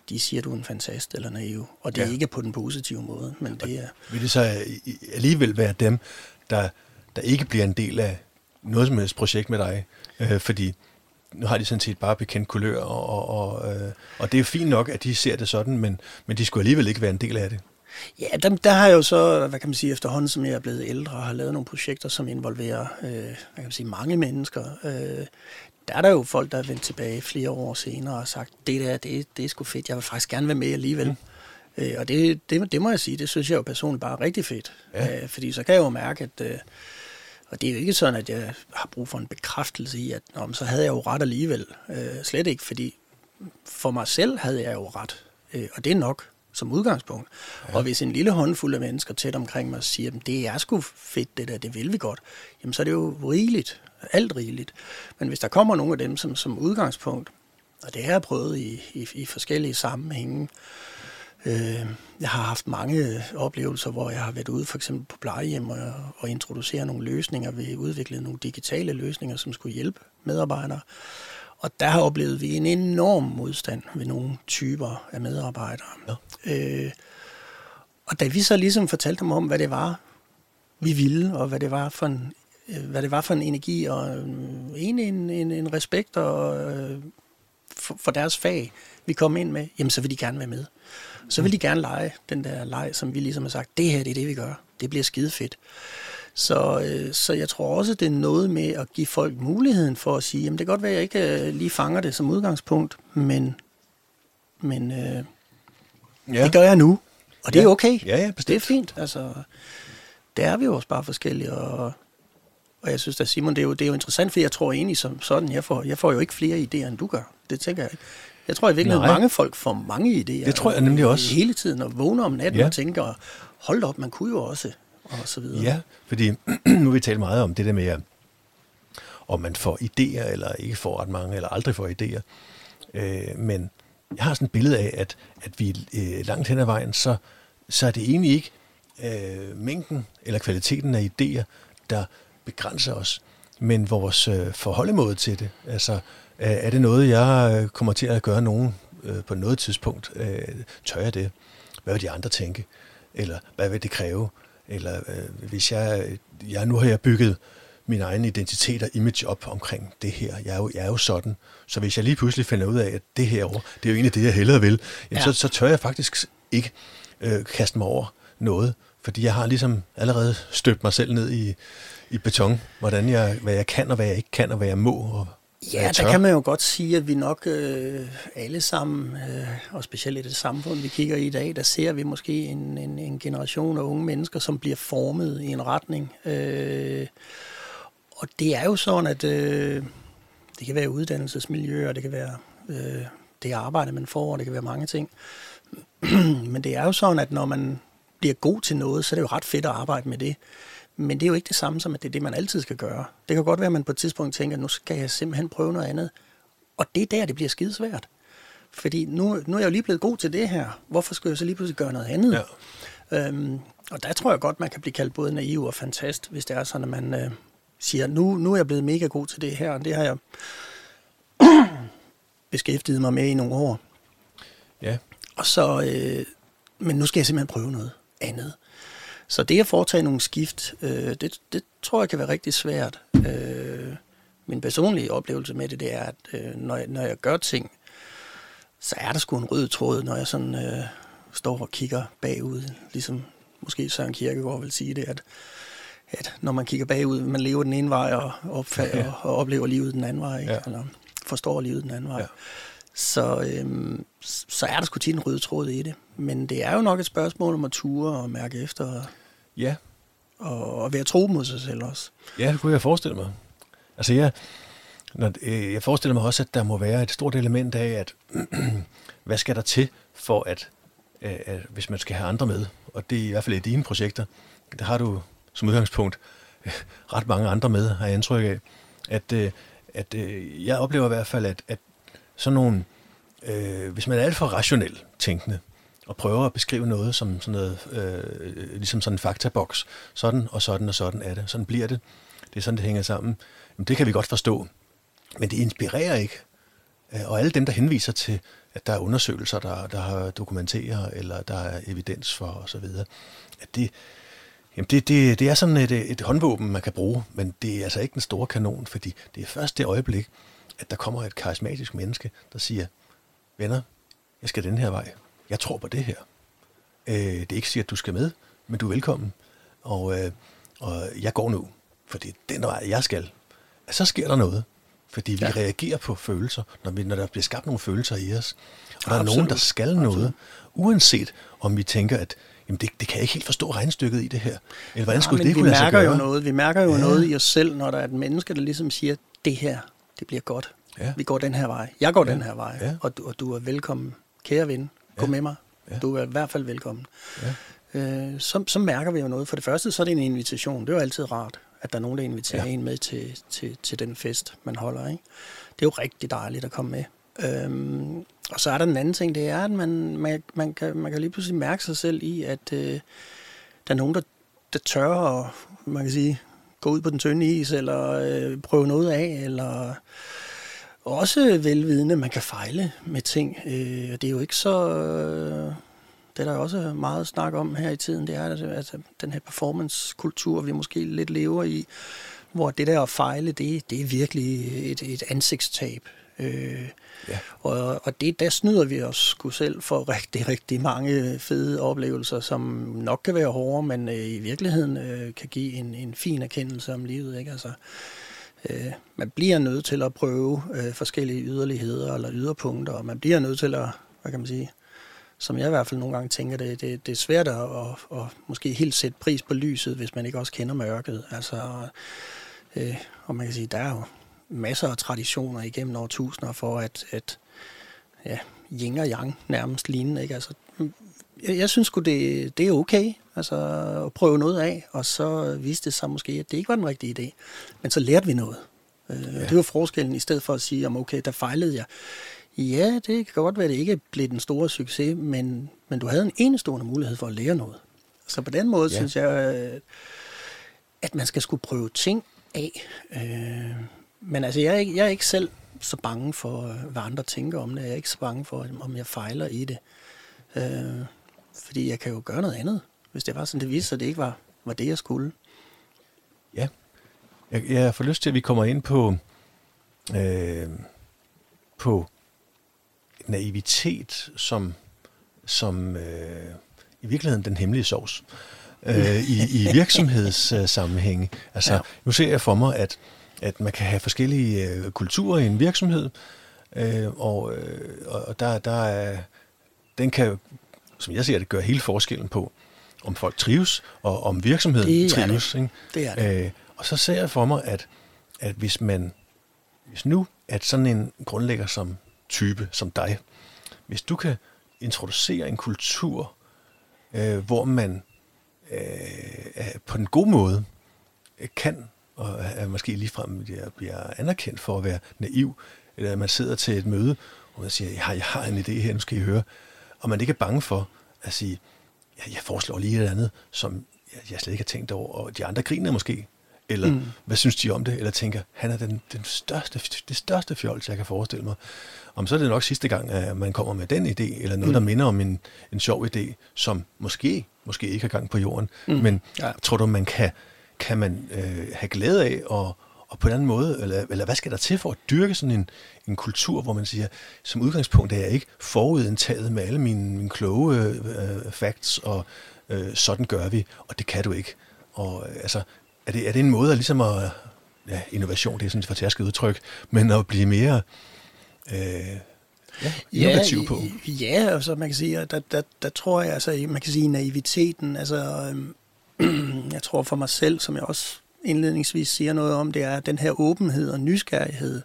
de siger, du er en fantast eller naiv. Og det er ja. ikke på den positive måde, men det er... Vil det så alligevel være dem, der, der ikke bliver en del af noget som helst projekt med dig? Øh, fordi nu har de sådan set bare bekendt kulør, og, og, og, øh, og det er jo fint nok, at de ser det sådan, men, men de skulle alligevel ikke være en del af det. Ja, der, der har jeg jo så, hvad kan man sige, efterhånden som jeg er blevet ældre, har lavet nogle projekter, som involverer, øh, hvad kan man sige, mange mennesker. Øh, der er der jo folk, der er vendt tilbage flere år senere og sagt, det der, det, det er sgu fedt, jeg vil faktisk gerne være med alligevel. Mm. Øh, og det, det, det må jeg sige, det synes jeg jo personligt bare er rigtig fedt. Ja. Øh, fordi så kan jeg jo mærke, at... Øh, Og det er jo ikke sådan, at jeg har brug for en bekræftelse i, at Nå, så havde jeg jo ret alligevel. Øh, slet ikke, fordi for mig selv havde jeg jo ret. Øh, og det er nok som udgangspunkt. Ja. Og hvis en lille håndfuld af mennesker tæt omkring mig siger, at det er sgu fedt det der, det vil vi godt, jamen så er det jo rigeligt, alt rigeligt. Men hvis der kommer nogle af dem som, som udgangspunkt, og det har jeg prøvet i, i, i forskellige sammenhænge, øh, jeg har haft mange oplevelser, hvor jeg har været ude for eksempel på plejehjem og, og introducere nogle løsninger, vi udviklet nogle digitale løsninger, som skulle hjælpe medarbejdere. Og der har oplevet vi en enorm modstand ved nogle typer af medarbejdere. Ja. Øh, og da vi så ligesom fortalte dem om, hvad det var, vi ville, og hvad det var for en, øh, hvad det var for en energi, og øh, en, en, en, en respekt og, øh, for, for deres fag, vi kom ind med, jamen så vil de gerne være med. Så vil de gerne lege den der leg, som vi ligesom har sagt, det her det er det, vi gør. Det bliver skide fedt. Så, øh, så jeg tror også, det er noget med at give folk muligheden for at sige, jamen det kan godt være, at jeg ikke øh, lige fanger det som udgangspunkt, men, men øh, ja. det gør jeg nu, og det ja. er okay. Ja, ja, bestemt. Det er fint. Altså, det er vi jo også bare forskellige, og, og jeg synes at Simon, det er, jo, det er jo interessant, for jeg tror egentlig som sådan, jeg får, jeg får jo ikke flere idéer, end du gør. Det tænker jeg ikke. Jeg tror i virkeligheden, at mange folk får mange idéer. Det tror jeg nemlig også. Hele tiden, og vågner om natten ja. og tænker, hold op, man kunne jo også og så videre. Ja, fordi nu vi talt meget om det der med, om man får idéer, eller ikke får ret mange, eller aldrig får idéer. Øh, men jeg har sådan et billede af, at, at vi øh, langt hen ad vejen, så, så er det egentlig ikke øh, mængden eller kvaliteten af idéer, der begrænser os, men vores øh, forholdemåde til det. Altså, øh, er det noget, jeg øh, kommer til at gøre nogen øh, på noget tidspunkt? Øh, tør jeg det? Hvad vil de andre tænke? Eller hvad vil det kræve? Eller øh, hvis jeg, jeg, nu har jeg bygget min egen identitet og image op omkring det her. Jeg er, jo, jeg er jo sådan. Så hvis jeg lige pludselig finder ud af, at det her år, det er jo egentlig det, jeg hellere vil, jamen, ja. så, så tør jeg faktisk ikke øh, kaste mig over noget. Fordi jeg har ligesom allerede støbt mig selv ned i, i beton, hvordan jeg, hvad jeg kan og hvad jeg ikke kan, og hvad jeg må og Ja, der kan man jo godt sige, at vi nok øh, alle sammen, øh, og specielt i det samfund, vi kigger i i dag, der ser vi måske en, en, en generation af unge mennesker, som bliver formet i en retning. Øh, og det er jo sådan, at øh, det kan være uddannelsesmiljø, og det kan være øh, det arbejde, man får, og det kan være mange ting. Men det er jo sådan, at når man bliver god til noget, så er det jo ret fedt at arbejde med det. Men det er jo ikke det samme som, at det er det, man altid skal gøre. Det kan godt være, at man på et tidspunkt tænker, nu skal jeg simpelthen prøve noget andet. Og det er der, det bliver skidesvært. Fordi nu, nu er jeg jo lige blevet god til det her. Hvorfor skal jeg så lige pludselig gøre noget andet? Ja. Øhm, og der tror jeg godt, man kan blive kaldt både naiv og fantast, hvis det er sådan, at man øh, siger, nu, nu er jeg blevet mega god til det her, og det har jeg beskæftiget mig med i nogle år. Ja. Og så, øh, men nu skal jeg simpelthen prøve noget andet. Så det at foretage nogle skift, øh, det, det tror jeg kan være rigtig svært. Øh, min personlige oplevelse med det, det er, at øh, når, jeg, når jeg gør ting, så er der sgu en rød tråd, når jeg sådan øh, står og kigger bagud, ligesom måske Søren Kierkegaard vil sige det, at, at når man kigger bagud, man lever den ene vej og, opfatter, ja. og oplever livet den anden vej, ikke? Ja. eller forstår livet den anden vej. Ja. Så, øhm, så er der sgu tit en rød tråd i det. Men det er jo nok et spørgsmål om at ture og mærke efter. Ja. Og, og være tro mod sig selv også. Ja, det kunne jeg forestille mig. Altså jeg, når, øh, jeg forestiller mig også, at der må være et stort element af, at hvad skal der til for at, øh, at, hvis man skal have andre med, og det er i hvert fald i dine projekter, der har du som udgangspunkt ret mange andre med, har jeg indtryk af, at, øh, at øh, jeg oplever i hvert fald, at, at sådan nogle, øh, hvis man er alt for rationel tænkende, og prøver at beskrive noget som sådan noget, øh, ligesom sådan en faktaboks, sådan og sådan og sådan er det, sådan bliver det, det er sådan, det hænger sammen, Jamen, det kan vi godt forstå, men det inspirerer ikke. Øh, og alle dem, der henviser til, at der er undersøgelser, der, der har dokumenteret, eller der er evidens for osv., at det, Jamen det, det, det er sådan et, et håndvåben, man kan bruge, men det er altså ikke en stor kanon, fordi det er først det øjeblik, at der kommer et karismatisk menneske, der siger, venner, jeg skal den her vej. Jeg tror på det her. Øh, det er ikke siger, at du skal med, men du er velkommen. Og, øh, og jeg går nu, fordi den vej, jeg skal. Så sker der noget. Fordi vi ja. reagerer på følelser, når, vi, når der bliver skabt nogle følelser i os. Og der er nogen, der skal Absolut. noget, uanset om vi tænker, at jamen det, det kan jeg ikke helt forstå regnstykket i det her. Eller hvordan skulle ja, det vi kunne lade sig mærker gøre? jo noget. Vi mærker jo ja. noget i os selv, når der er et menneske, der ligesom siger, det her, det bliver godt. Ja. Vi går den her vej. Jeg går Ja. den her vej. Ja. Og, du, og du er velkommen, kære ven. Gå Ja. med mig. Ja. Du er i hvert fald velkommen. Ja. Øh, så, så mærker vi jo noget. For det første, så er det en invitation. Det er jo altid rart, at der er nogen, der inviterer ja. en med til, til, til den fest, man holder. Ikke? Det er jo rigtig dejligt at komme med. Øhm, og så er der den anden ting, det er, at man, man, man, kan, man kan lige pludselig mærke sig selv i, at øh, der er nogen, der, der tør at, man kan sige, gå ud på den tynde is, eller øh, prøve noget af, eller også velvidende, man kan fejle med ting. Øh, og det er jo ikke så... Øh, det er der er også meget snak om her i tiden, det er at, at den her performance-kultur, vi måske lidt lever i, hvor det der at fejle, det, det er virkelig et, et ansigtstab. Øh, Ja. og, og det, der snyder vi os sgu selv for rigtig, rigtig mange fede oplevelser, som nok kan være hårde, men øh, i virkeligheden øh, kan give en, en fin erkendelse om livet. Ikke? Altså, øh, man bliver nødt til at prøve øh, forskellige yderligheder eller yderpunkter, og man bliver nødt til at, hvad kan man sige, som jeg i hvert fald nogle gange tænker, det, det, det er svært at, at, at måske helt sætte pris på lyset, hvis man ikke også kender mørket. Altså, øh, og man kan sige, der er jo masser af traditioner igennem årtusinder for, at, at ja, yin og yang nærmest lignende. Ikke? Altså, jeg, jeg synes sgu, det, det er okay altså, at prøve noget af, og så viste det sig måske, at det ikke var den rigtige idé. Men så lærte vi noget. Øh, ja. Det var forskellen, i stedet for at sige, om okay, der fejlede jeg. Ja, det kan godt være, at det ikke blev den store succes, men, men du havde en enestående mulighed for at lære noget. Så på den måde Ja. ja. synes jeg, øh, at man skal skulle prøve ting af. Øh, men altså, jeg er, ikke, jeg er ikke selv så bange for, øh, hvad andre tænker om det. Jeg er ikke så bange for, om jeg fejler i det. Øh, fordi jeg kan jo gøre noget andet, hvis det var sådan, det viste sig, at det ikke var, var det, jeg skulle. Ja. Jeg, jeg får lyst til, at vi kommer ind på, øh, på naivitet som, som øh, i virkeligheden den hemmelige sovs øh, i, i virksomhedssammenhænge. Altså. Ja. nu ser jeg for mig, at, at man kan have forskellige øh, kulturer i en virksomhed, øh, og, øh, og der, der er, den kan, som jeg ser det, gøre hele forskellen på, om folk trives, og om virksomheden Det trives. Ikke? Det er det. Øh, og så ser jeg for mig, at, at hvis man, hvis nu, at sådan en grundlægger som type, som dig, hvis du kan introducere en kultur, øh, hvor man øh, på den gode måde øh, kan, og er måske ligefrem bliver, bliver anerkendt for at være naiv, eller at man sidder til et møde, og man siger, jeg har, jeg har en idé her, nu skal I høre, og man ikke er bange for at sige, ja, jeg foreslår lige et andet, som jeg, jeg slet ikke har tænkt over, og de andre griner måske, eller mm. hvad synes de om det, eller tænker, han er den, den største, det største fjols, jeg kan forestille mig. Om så er det nok sidste gang, at man kommer med den idé, eller noget, mm. der minder om en, en sjov idé, som måske, måske ikke har gang på jorden, mm. men ja. Ja. tror du, man kan, kan man øh, have glæde af, og, og på en anden måde, eller, eller hvad skal der til for at dyrke sådan en, en kultur, hvor man siger, som udgangspunkt er jeg ikke forudindtaget med alle mine, mine kloge øh, facts, og øh, sådan gør vi, og det kan du ikke. Og øh, altså, er det, er det en måde at ligesom at, ja, innovation, det er sådan et fortærsket udtryk, men at blive mere øh, ja, innovativ ja, på? Ja, og så man kan sige, at der, der, der tror jeg, altså, man kan sige naiviteten, altså, øhm, jeg tror for mig selv, som jeg også indledningsvis siger noget om, det er, at den her åbenhed og nysgerrighed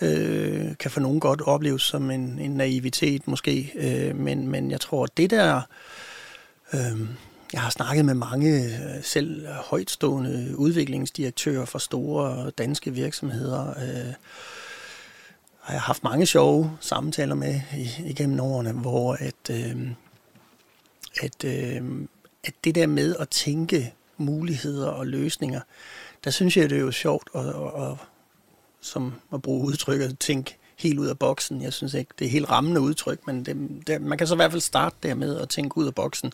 øh, kan for nogen godt opleves som en, en naivitet måske, øh, men, men jeg tror, at det der, øh, jeg har snakket med mange øh, selv højtstående udviklingsdirektører for store danske virksomheder, øh, har jeg haft mange sjove samtaler med igennem årene, hvor at, øh, at, øh, at det der med at tænke muligheder og løsninger, der synes jeg, det er jo sjovt at, at, at som at bruge udtrykket, at tænke helt ud af boksen. Jeg synes ikke, det er helt rammende udtryk, men det, det, man kan så i hvert fald starte der med at tænke ud af boksen.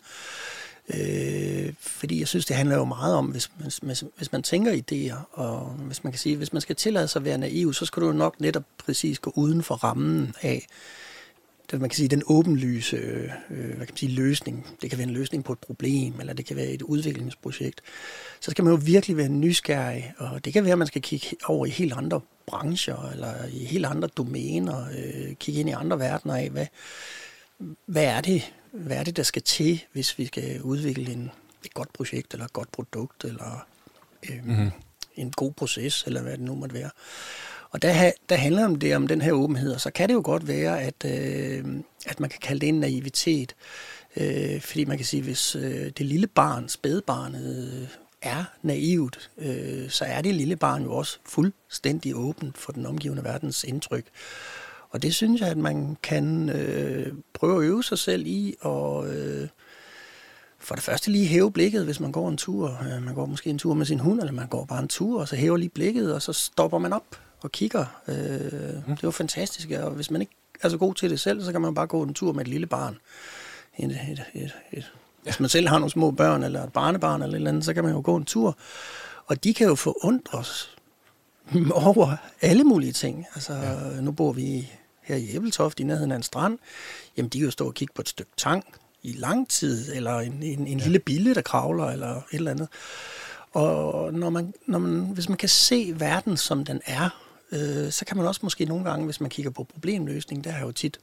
Øh, fordi jeg synes, det handler jo meget om, hvis, hvis, hvis man tænker idéer, og hvis man kan sige, hvis man skal tillade sig at være naiv, så skal du jo nok netop præcis gå uden for rammen af, det, man kan sige, den åbenlyse øh, hvad kan man sige, løsning. Det kan være en løsning på et problem, eller det kan være et udviklingsprojekt. Så skal man jo virkelig være nysgerrig, og det kan være, at man skal kigge over i helt andre brancher, eller i helt andre domæner, øh, kigge ind i andre verdener af, hvad, hvad er det, hvad er det, der skal til, hvis vi skal udvikle en, et godt projekt, eller et godt produkt, eller øh, mm-hmm. en god proces, eller hvad det nu måtte være. Og der, der handler om det om den her åbenhed, og så kan det jo godt være, at, øh, at man kan kalde det en naivitet. Øh, fordi man kan sige, hvis øh, det lille barn, spædbarnet, øh, er naivt, øh, så er det lille barn jo også fuldstændig åbent for den omgivende verdens indtryk. Og det synes jeg, at man kan øh, prøve at øve sig selv i, og øh, for det første lige hæve blikket, hvis man går en tur. Øh, man går måske en tur med sin hund, eller man går bare en tur, og så hæver lige blikket, og så stopper man op og kigger. Øh, mm. Det var fantastisk, og hvis man ikke er så god til det selv, så kan man bare gå en tur med et lille barn. Et, et, et, et. Hvis man selv har nogle små børn, eller et barnebarn, eller et eller andet, så kan man jo gå en tur. Og de kan jo forundres over alle mulige ting. Altså, ja. nu bor vi her i Æbeltoft i nærheden af en strand. Jamen, de kan jo stå og kigge på et stykke tang i lang tid, eller en, en, en ja. lille bille, der kravler, eller et eller andet. Og når man, når man, hvis man kan se verden, som den er, øh, så kan man også måske nogle gange, hvis man kigger på problemløsning, der har jo tit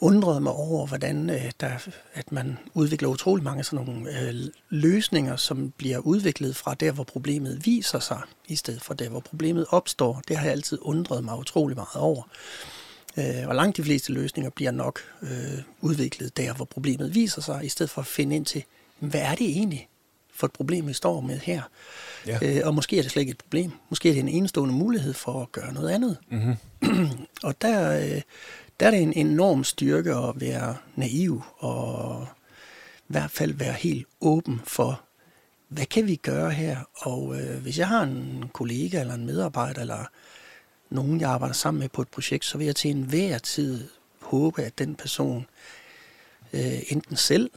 undret mig over, hvordan øh, der, at man udvikler utrolig mange sådan nogle øh, løsninger, som bliver udviklet fra der, hvor problemet viser sig, i stedet for der, hvor problemet opstår. Det har jeg altid undret mig utrolig meget over. Øh, og langt de fleste løsninger bliver nok øh, udviklet der, hvor problemet viser sig, i stedet for at finde ind til, hvad er det egentlig for et problem, vi står med her? Ja. Øh, og måske er det slet ikke et problem. Måske er det en enestående mulighed for at gøre noget andet. Mm-hmm. og der, øh, der er det en enorm styrke at være naiv og i hvert fald være helt åben for, hvad kan vi gøre her? Og øh, hvis jeg har en kollega eller en medarbejder eller nogen, jeg arbejder sammen med på et projekt, så vil jeg til enhver tid håbe, at den person øh, enten selv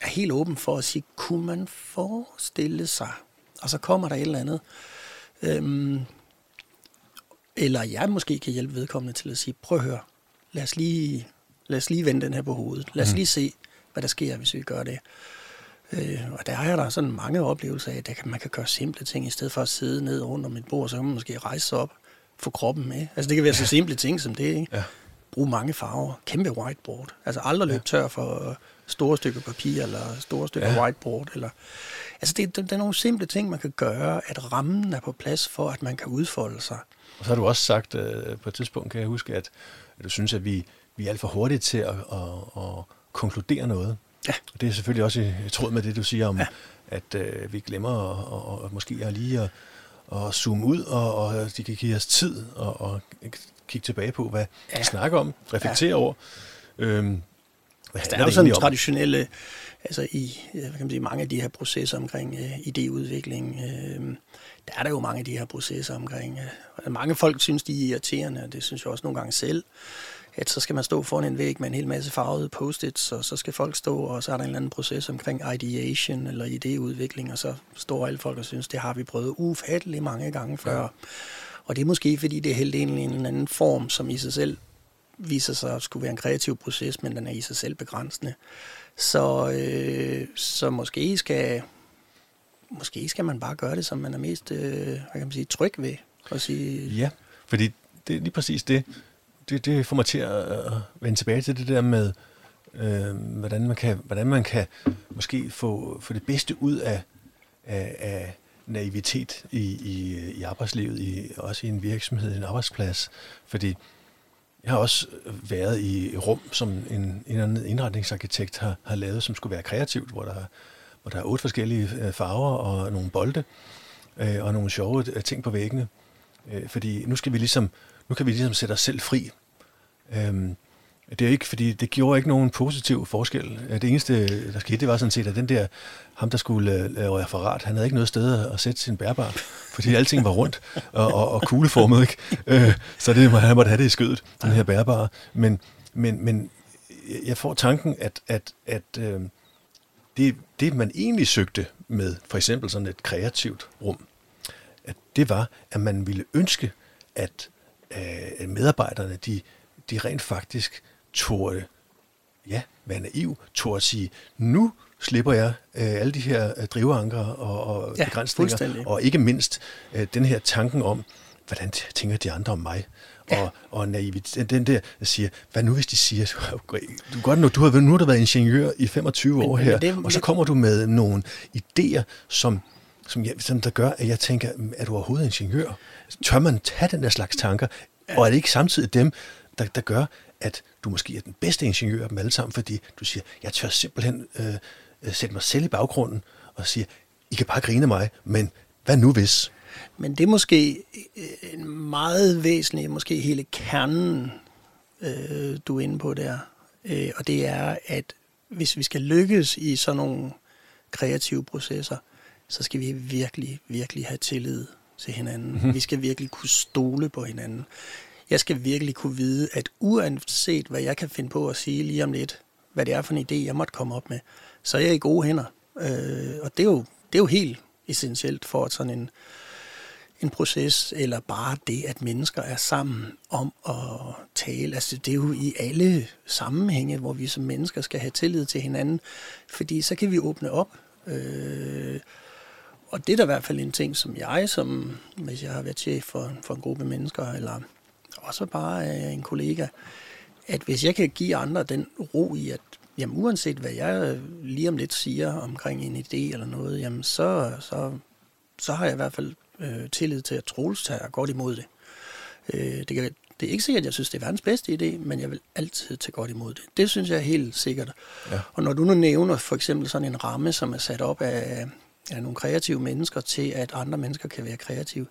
er helt åben for at sige, kunne man forestille sig? Og så kommer der et eller andet. Øhm, eller jeg måske kan hjælpe vedkommende til at sige, prøv at høre, lad os lige, lad os lige vende den her på hovedet. Lad os mm. lige se, hvad der sker, hvis vi gør det. Øh, og der er der sådan mange oplevelser af, at man kan gøre simple ting, i stedet for at sidde ned rundt om et bord, så kan man måske rejse sig op, få kroppen med. Altså det kan være så simple ting som det, ikke? Ja. Brug mange farver, kæmpe whiteboard. Altså aldrig løbe tør for store stykker papir, eller store stykker ja. whiteboard. Eller, altså det, det, det er nogle simple ting, man kan gøre, at rammen er på plads for, at man kan udfolde sig. Og så har du også sagt øh, på et tidspunkt, kan jeg huske, at, at du synes, at vi, vi er alt for hurtige til at, at, at konkludere noget. Ja. Og det er selvfølgelig også i tråd med det, du siger om, ja. at øh, vi glemmer og, og, og måske er lige at, at zoome ud, og, og de kan give os tid og, og kigge tilbage på, hvad ja. de snakker om, reflektere ja. over. Øhm, altså, der er jo sådan traditionelle, altså i hvad kan man sige, mange af de her processer omkring uh, idéudvikling, uh, der er der jo mange af de her processer omkring, uh, mange folk synes, de er irriterende, og det synes jeg også nogle gange selv, at så skal man stå foran en væg med en hel masse farvede post-its, og så skal folk stå, og så er der en eller anden proces omkring ideation eller idéudvikling, og så står alle folk og synes, det har vi prøvet ufattelig mange gange før. Ja. Og det er måske, fordi det er helt en eller anden form, som i sig selv viser sig at skulle være en kreativ proces, men den er i sig selv begrænsende. Så, øh, så måske skal måske skal man bare gøre det, som man er mest øh, hvad kan man sige, tryg ved. Og sige, ja, fordi det er lige præcis det. Det, det får mig til at vende tilbage til det der med, øh, hvordan, man kan, hvordan man kan måske få, få det bedste ud af, af, af naivitet i, i, i arbejdslivet, i, også i en virksomhed, en arbejdsplads. Fordi jeg har også været i rum, som en, en eller anden indretningsarkitekt har, har lavet, som skulle være kreativt, hvor der, hvor der er otte forskellige øh, farver og nogle bolde øh, og nogle sjove øh, ting på væggene. Øh, fordi nu skal vi ligesom, nu kan vi ligesom sætte os selv fri. Øhm, det er ikke, fordi det gjorde ikke nogen positiv forskel. Øh, det eneste, der skete, det var sådan set, at den der, ham der skulle øh, lave referat, han havde ikke noget sted at sætte sin bærbar, fordi alting var rundt og, og, og kugleformet, ikke? Øh, så det, han måtte have det i skødet, den her bærbare. Men, men, men jeg får tanken, at, at, at øh, det, det, man egentlig søgte med for eksempel sådan et kreativt rum, at det var, at man ville ønske, at øh, medarbejderne, de, de rent faktisk turde ja, være naiv, turde sige, nu slipper jeg øh, alle de her øh, driveanker og, og ja, begrænsninger, og ikke mindst øh, den her tanken om, hvordan tænker de andre om mig? Ja. Og, og naivitet, den der, der siger, hvad nu hvis de siger, du, godt, nu, du har, nu har du været ingeniør i 25 men, år her, det, og så kommer du med nogle idéer, som, som, jeg, som der gør, at jeg tænker, er du overhovedet ingeniør? Tør man tage den der slags tanker? Og er det ikke samtidig dem, der, der gør, at du måske er den bedste ingeniør af dem alle sammen, fordi du siger, jeg tør simpelthen øh, sætte mig selv i baggrunden og sige, I kan bare grine mig, men hvad nu hvis? Men det er måske øh, en meget væsentlig, måske hele kernen, øh, du er inde på der. Øh, og det er, at hvis vi skal lykkes i sådan nogle kreative processer, så skal vi virkelig, virkelig have tillid til hinanden. Mm-hmm. Vi skal virkelig kunne stole på hinanden. Jeg skal virkelig kunne vide, at uanset hvad jeg kan finde på at sige lige om lidt, hvad det er for en idé, jeg måtte komme op med, så er jeg i gode hænder. Øh, og det er, jo, det er jo helt essentielt for at sådan en, en proces, eller bare det, at mennesker er sammen om at tale. Altså, det er jo i alle sammenhænge, hvor vi som mennesker skal have tillid til hinanden, fordi så kan vi åbne op. Øh, og det er da i hvert fald en ting, som jeg, som hvis jeg har været chef for, for en gruppe mennesker, eller også bare en kollega, at hvis jeg kan give andre den ro i, at jamen, uanset hvad jeg lige om lidt siger omkring en idé eller noget, jamen, så, så, så har jeg i hvert fald øh, tillid til, at Troels tager godt imod det. Øh, det, kan, det er ikke sikkert, at jeg synes, det er verdens bedste idé, men jeg vil altid tage godt imod det. Det synes jeg er helt sikkert. Ja. Og når du nu nævner for eksempel sådan en ramme, som er sat op af, af nogle kreative mennesker til, at andre mennesker kan være kreative,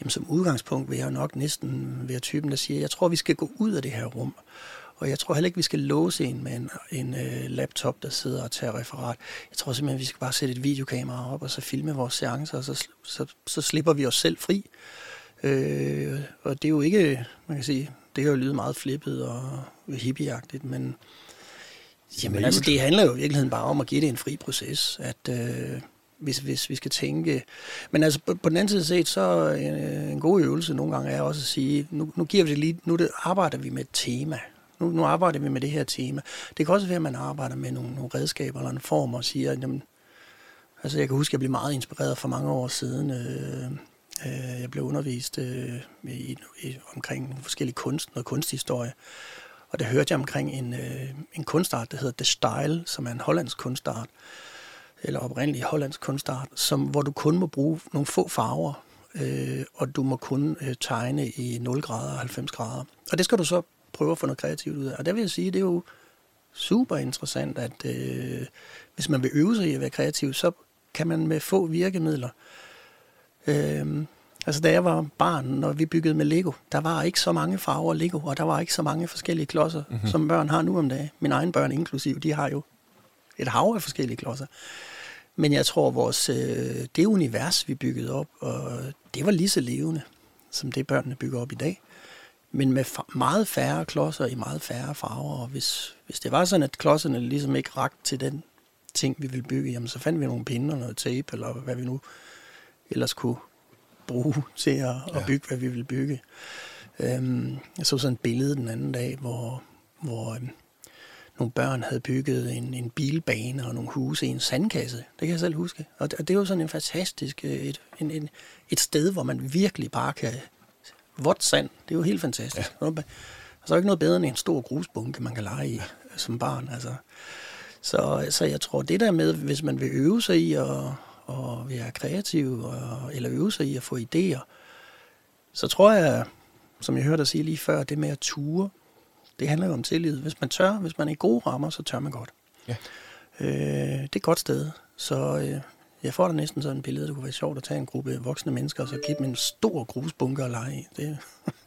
jamen som udgangspunkt vil jeg nok næsten være typen, der siger, jeg tror, vi skal gå ud af det her rum. Og jeg tror heller ikke, vi skal låse en med en, en uh, laptop, der sidder og tager referat. Jeg tror simpelthen, vi skal bare sætte et videokamera op, og så filme vores seancer, og så, så, så slipper vi os selv fri. Øh, og det er jo ikke, man kan sige, det kan jo lyde meget flippet og hippieagtigt, men jamen, altså, det handler jo i virkeligheden bare om at give det en fri proces, at øh, hvis, hvis vi skal tænke. Men altså på, på den anden side set, så en, en god øvelse nogle gange er også at sige, nu, nu giver vi det lige, nu det, arbejder vi med et tema. Nu, nu arbejder vi med det her tema. Det kan også være, at man arbejder med nogle, nogle redskaber eller en form og siger, jamen, altså jeg kan huske, at jeg blev meget inspireret for mange år siden. Øh, øh, jeg blev undervist øh, i, i, omkring forskellige kunst, noget kunsthistorie. Og der hørte jeg omkring en, øh, en kunstart, der hedder The Style, som er en hollandsk kunstart, eller oprindelig hollandsk kunstart, som, hvor du kun må bruge nogle få farver, øh, og du må kun øh, tegne i 0 grader og 90 grader. Og det skal du så prøve at få noget kreativt ud af. Og der vil jeg sige, det er jo super interessant, at øh, hvis man vil øve sig i at være kreativ, så kan man med få virkemidler. Øh, altså da jeg var barn, når vi byggede med Lego, der var ikke så mange farver Lego, og der var ikke så mange forskellige klodser, mm-hmm. som børn har nu om dagen. Mine egne børn inklusive, de har jo et hav af forskellige klodser. Men jeg tror, vores, øh, det univers, vi byggede op, og det var lige så levende, som det børnene bygger op i dag men med meget færre klodser i meget færre farver. Og hvis, hvis det var sådan, at klodserne ligesom ikke rakte til den ting, vi ville bygge, jamen så fandt vi nogle pinde og noget tape, eller hvad vi nu ellers kunne bruge til at, ja. at bygge, hvad vi ville bygge. Øhm, jeg så sådan et billede den anden dag, hvor, hvor øhm, nogle børn havde bygget en, en bilbane og nogle huse i en sandkasse. Det kan jeg selv huske. Og det, og det er jo sådan en fantastisk øh, et, en, en, et sted, hvor man virkelig bare kan vådt sand. Det er jo helt fantastisk. Ja. Så er ikke noget bedre end en stor grusbunke, man kan lege i ja. som barn. Altså. Så, så jeg tror, det der med, hvis man vil øve sig i at, at være kreativ, og, eller øve sig i at få idéer, så tror jeg, som jeg hørte dig sige lige før, det med at ture, det handler jo om tillid. Hvis man tør, hvis man er i gode rammer, så tør man godt. Ja. Øh, det er et godt sted. Så øh, jeg får da næsten sådan et billede, det kunne være sjovt at tage en gruppe voksne mennesker, og så give dem en stor grusbunker og lege i. Det...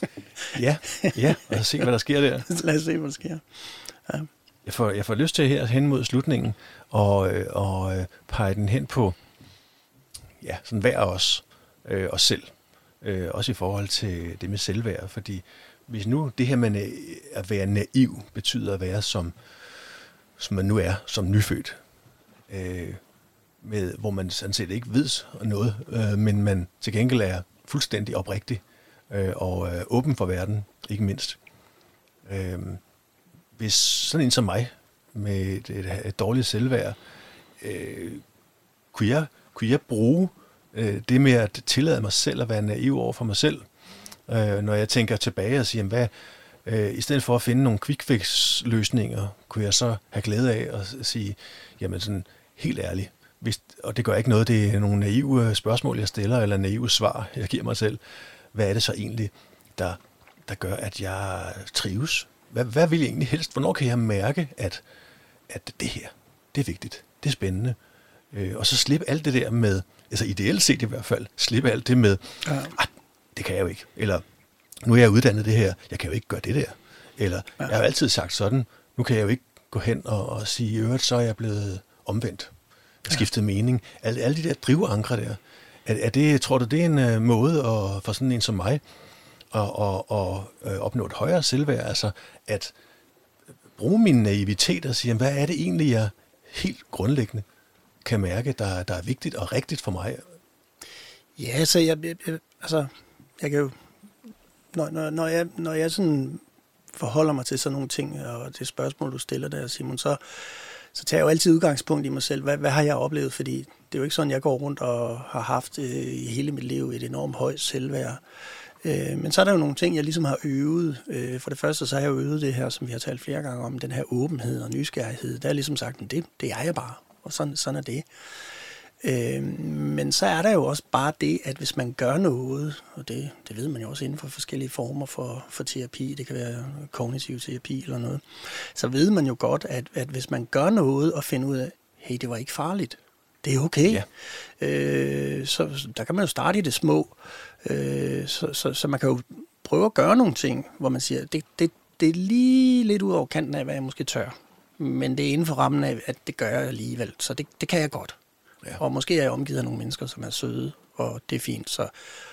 ja, ja, lad os se, hvad der sker der. lad os se, hvad der sker. Ja. Jeg får, jeg får lyst til her hen mod slutningen og, og øh, pege den hen på ja, sådan hver os, øh, os selv. Øh, også i forhold til det med selvværd, fordi hvis nu det her med øh, at være naiv betyder at være som, som man nu er som nyfødt, øh, med, hvor man sådan set ikke ved noget, øh, men man til gengæld er fuldstændig oprigtig øh, og øh, åben for verden, ikke mindst. Øh, hvis sådan en som mig, med et, et, et dårligt selvværd, øh, kunne, jeg, kunne jeg bruge øh, det med at tillade mig selv at være naiv over for mig selv, Øh, når jeg tænker tilbage og siger, hvad, øh, i stedet for at finde nogle quick fix løsninger, kunne jeg så have glæde af at sige, jamen sådan helt ærligt, hvis, og det gør ikke noget, det er nogle naive spørgsmål, jeg stiller, eller naive svar, jeg giver mig selv. Hvad er det så egentlig, der, der gør, at jeg trives? Hvad, hvad vil jeg egentlig helst? Hvornår kan jeg mærke, at, at det her, det er vigtigt, det er spændende? Øh, og så slippe alt det der med, altså ideelt set i hvert fald, slippe alt det med, ja. Det kan jeg jo ikke. Eller, nu er jeg uddannet det her, jeg kan jo ikke gøre det der. Eller, ja. jeg har jo altid sagt sådan, nu kan jeg jo ikke gå hen og, og sige, i øvrigt, så er jeg blevet omvendt. Skiftet ja. mening. Alle, alle de der drivankre der. Er, er det, tror du, det er en uh, måde at, for sådan en som mig at, at, at, at opnå et højere selvværd? Altså at bruge min naivitet og sige, hvad er det egentlig, jeg helt grundlæggende kan mærke, der, der er vigtigt og rigtigt for mig? Ja, så altså, jeg, jeg, altså, jeg kan jo, når, når, når, jeg, når jeg sådan forholder mig til sådan nogle ting, og det spørgsmål, du stiller der, Simon, så, så tager jeg jo altid udgangspunkt i mig selv. Hvad, hvad har jeg oplevet? Fordi det er jo ikke sådan, jeg går rundt og har haft øh, i hele mit liv et enormt højt selvværd. Øh, men så er der jo nogle ting, jeg ligesom har øvet. Øh, for det første, så har jeg jo øvet det her, som vi har talt flere gange om, den her åbenhed og nysgerrighed. Der er ligesom sagt, det, det er jeg bare, og sådan, sådan er det. Øh, men så er der jo også bare det, at hvis man gør noget, og det, det ved man jo også inden for forskellige former for, for terapi, det kan være kognitiv terapi eller noget, så ved man jo godt, at, at hvis man gør noget og finder ud af, hey, det var ikke farligt, det er okay. Ja. Øh, så der kan man jo starte i det små. Øh, så, så, så man kan jo prøve at gøre nogle ting, hvor man siger, det, det, det er lige lidt ud over kanten af, hvad jeg måske tør. Men det er inden for rammen af, at det gør jeg alligevel. Så det, det kan jeg godt. Ja. Og måske er jeg omgivet af nogle mennesker, som er søde, og det er fint. Så,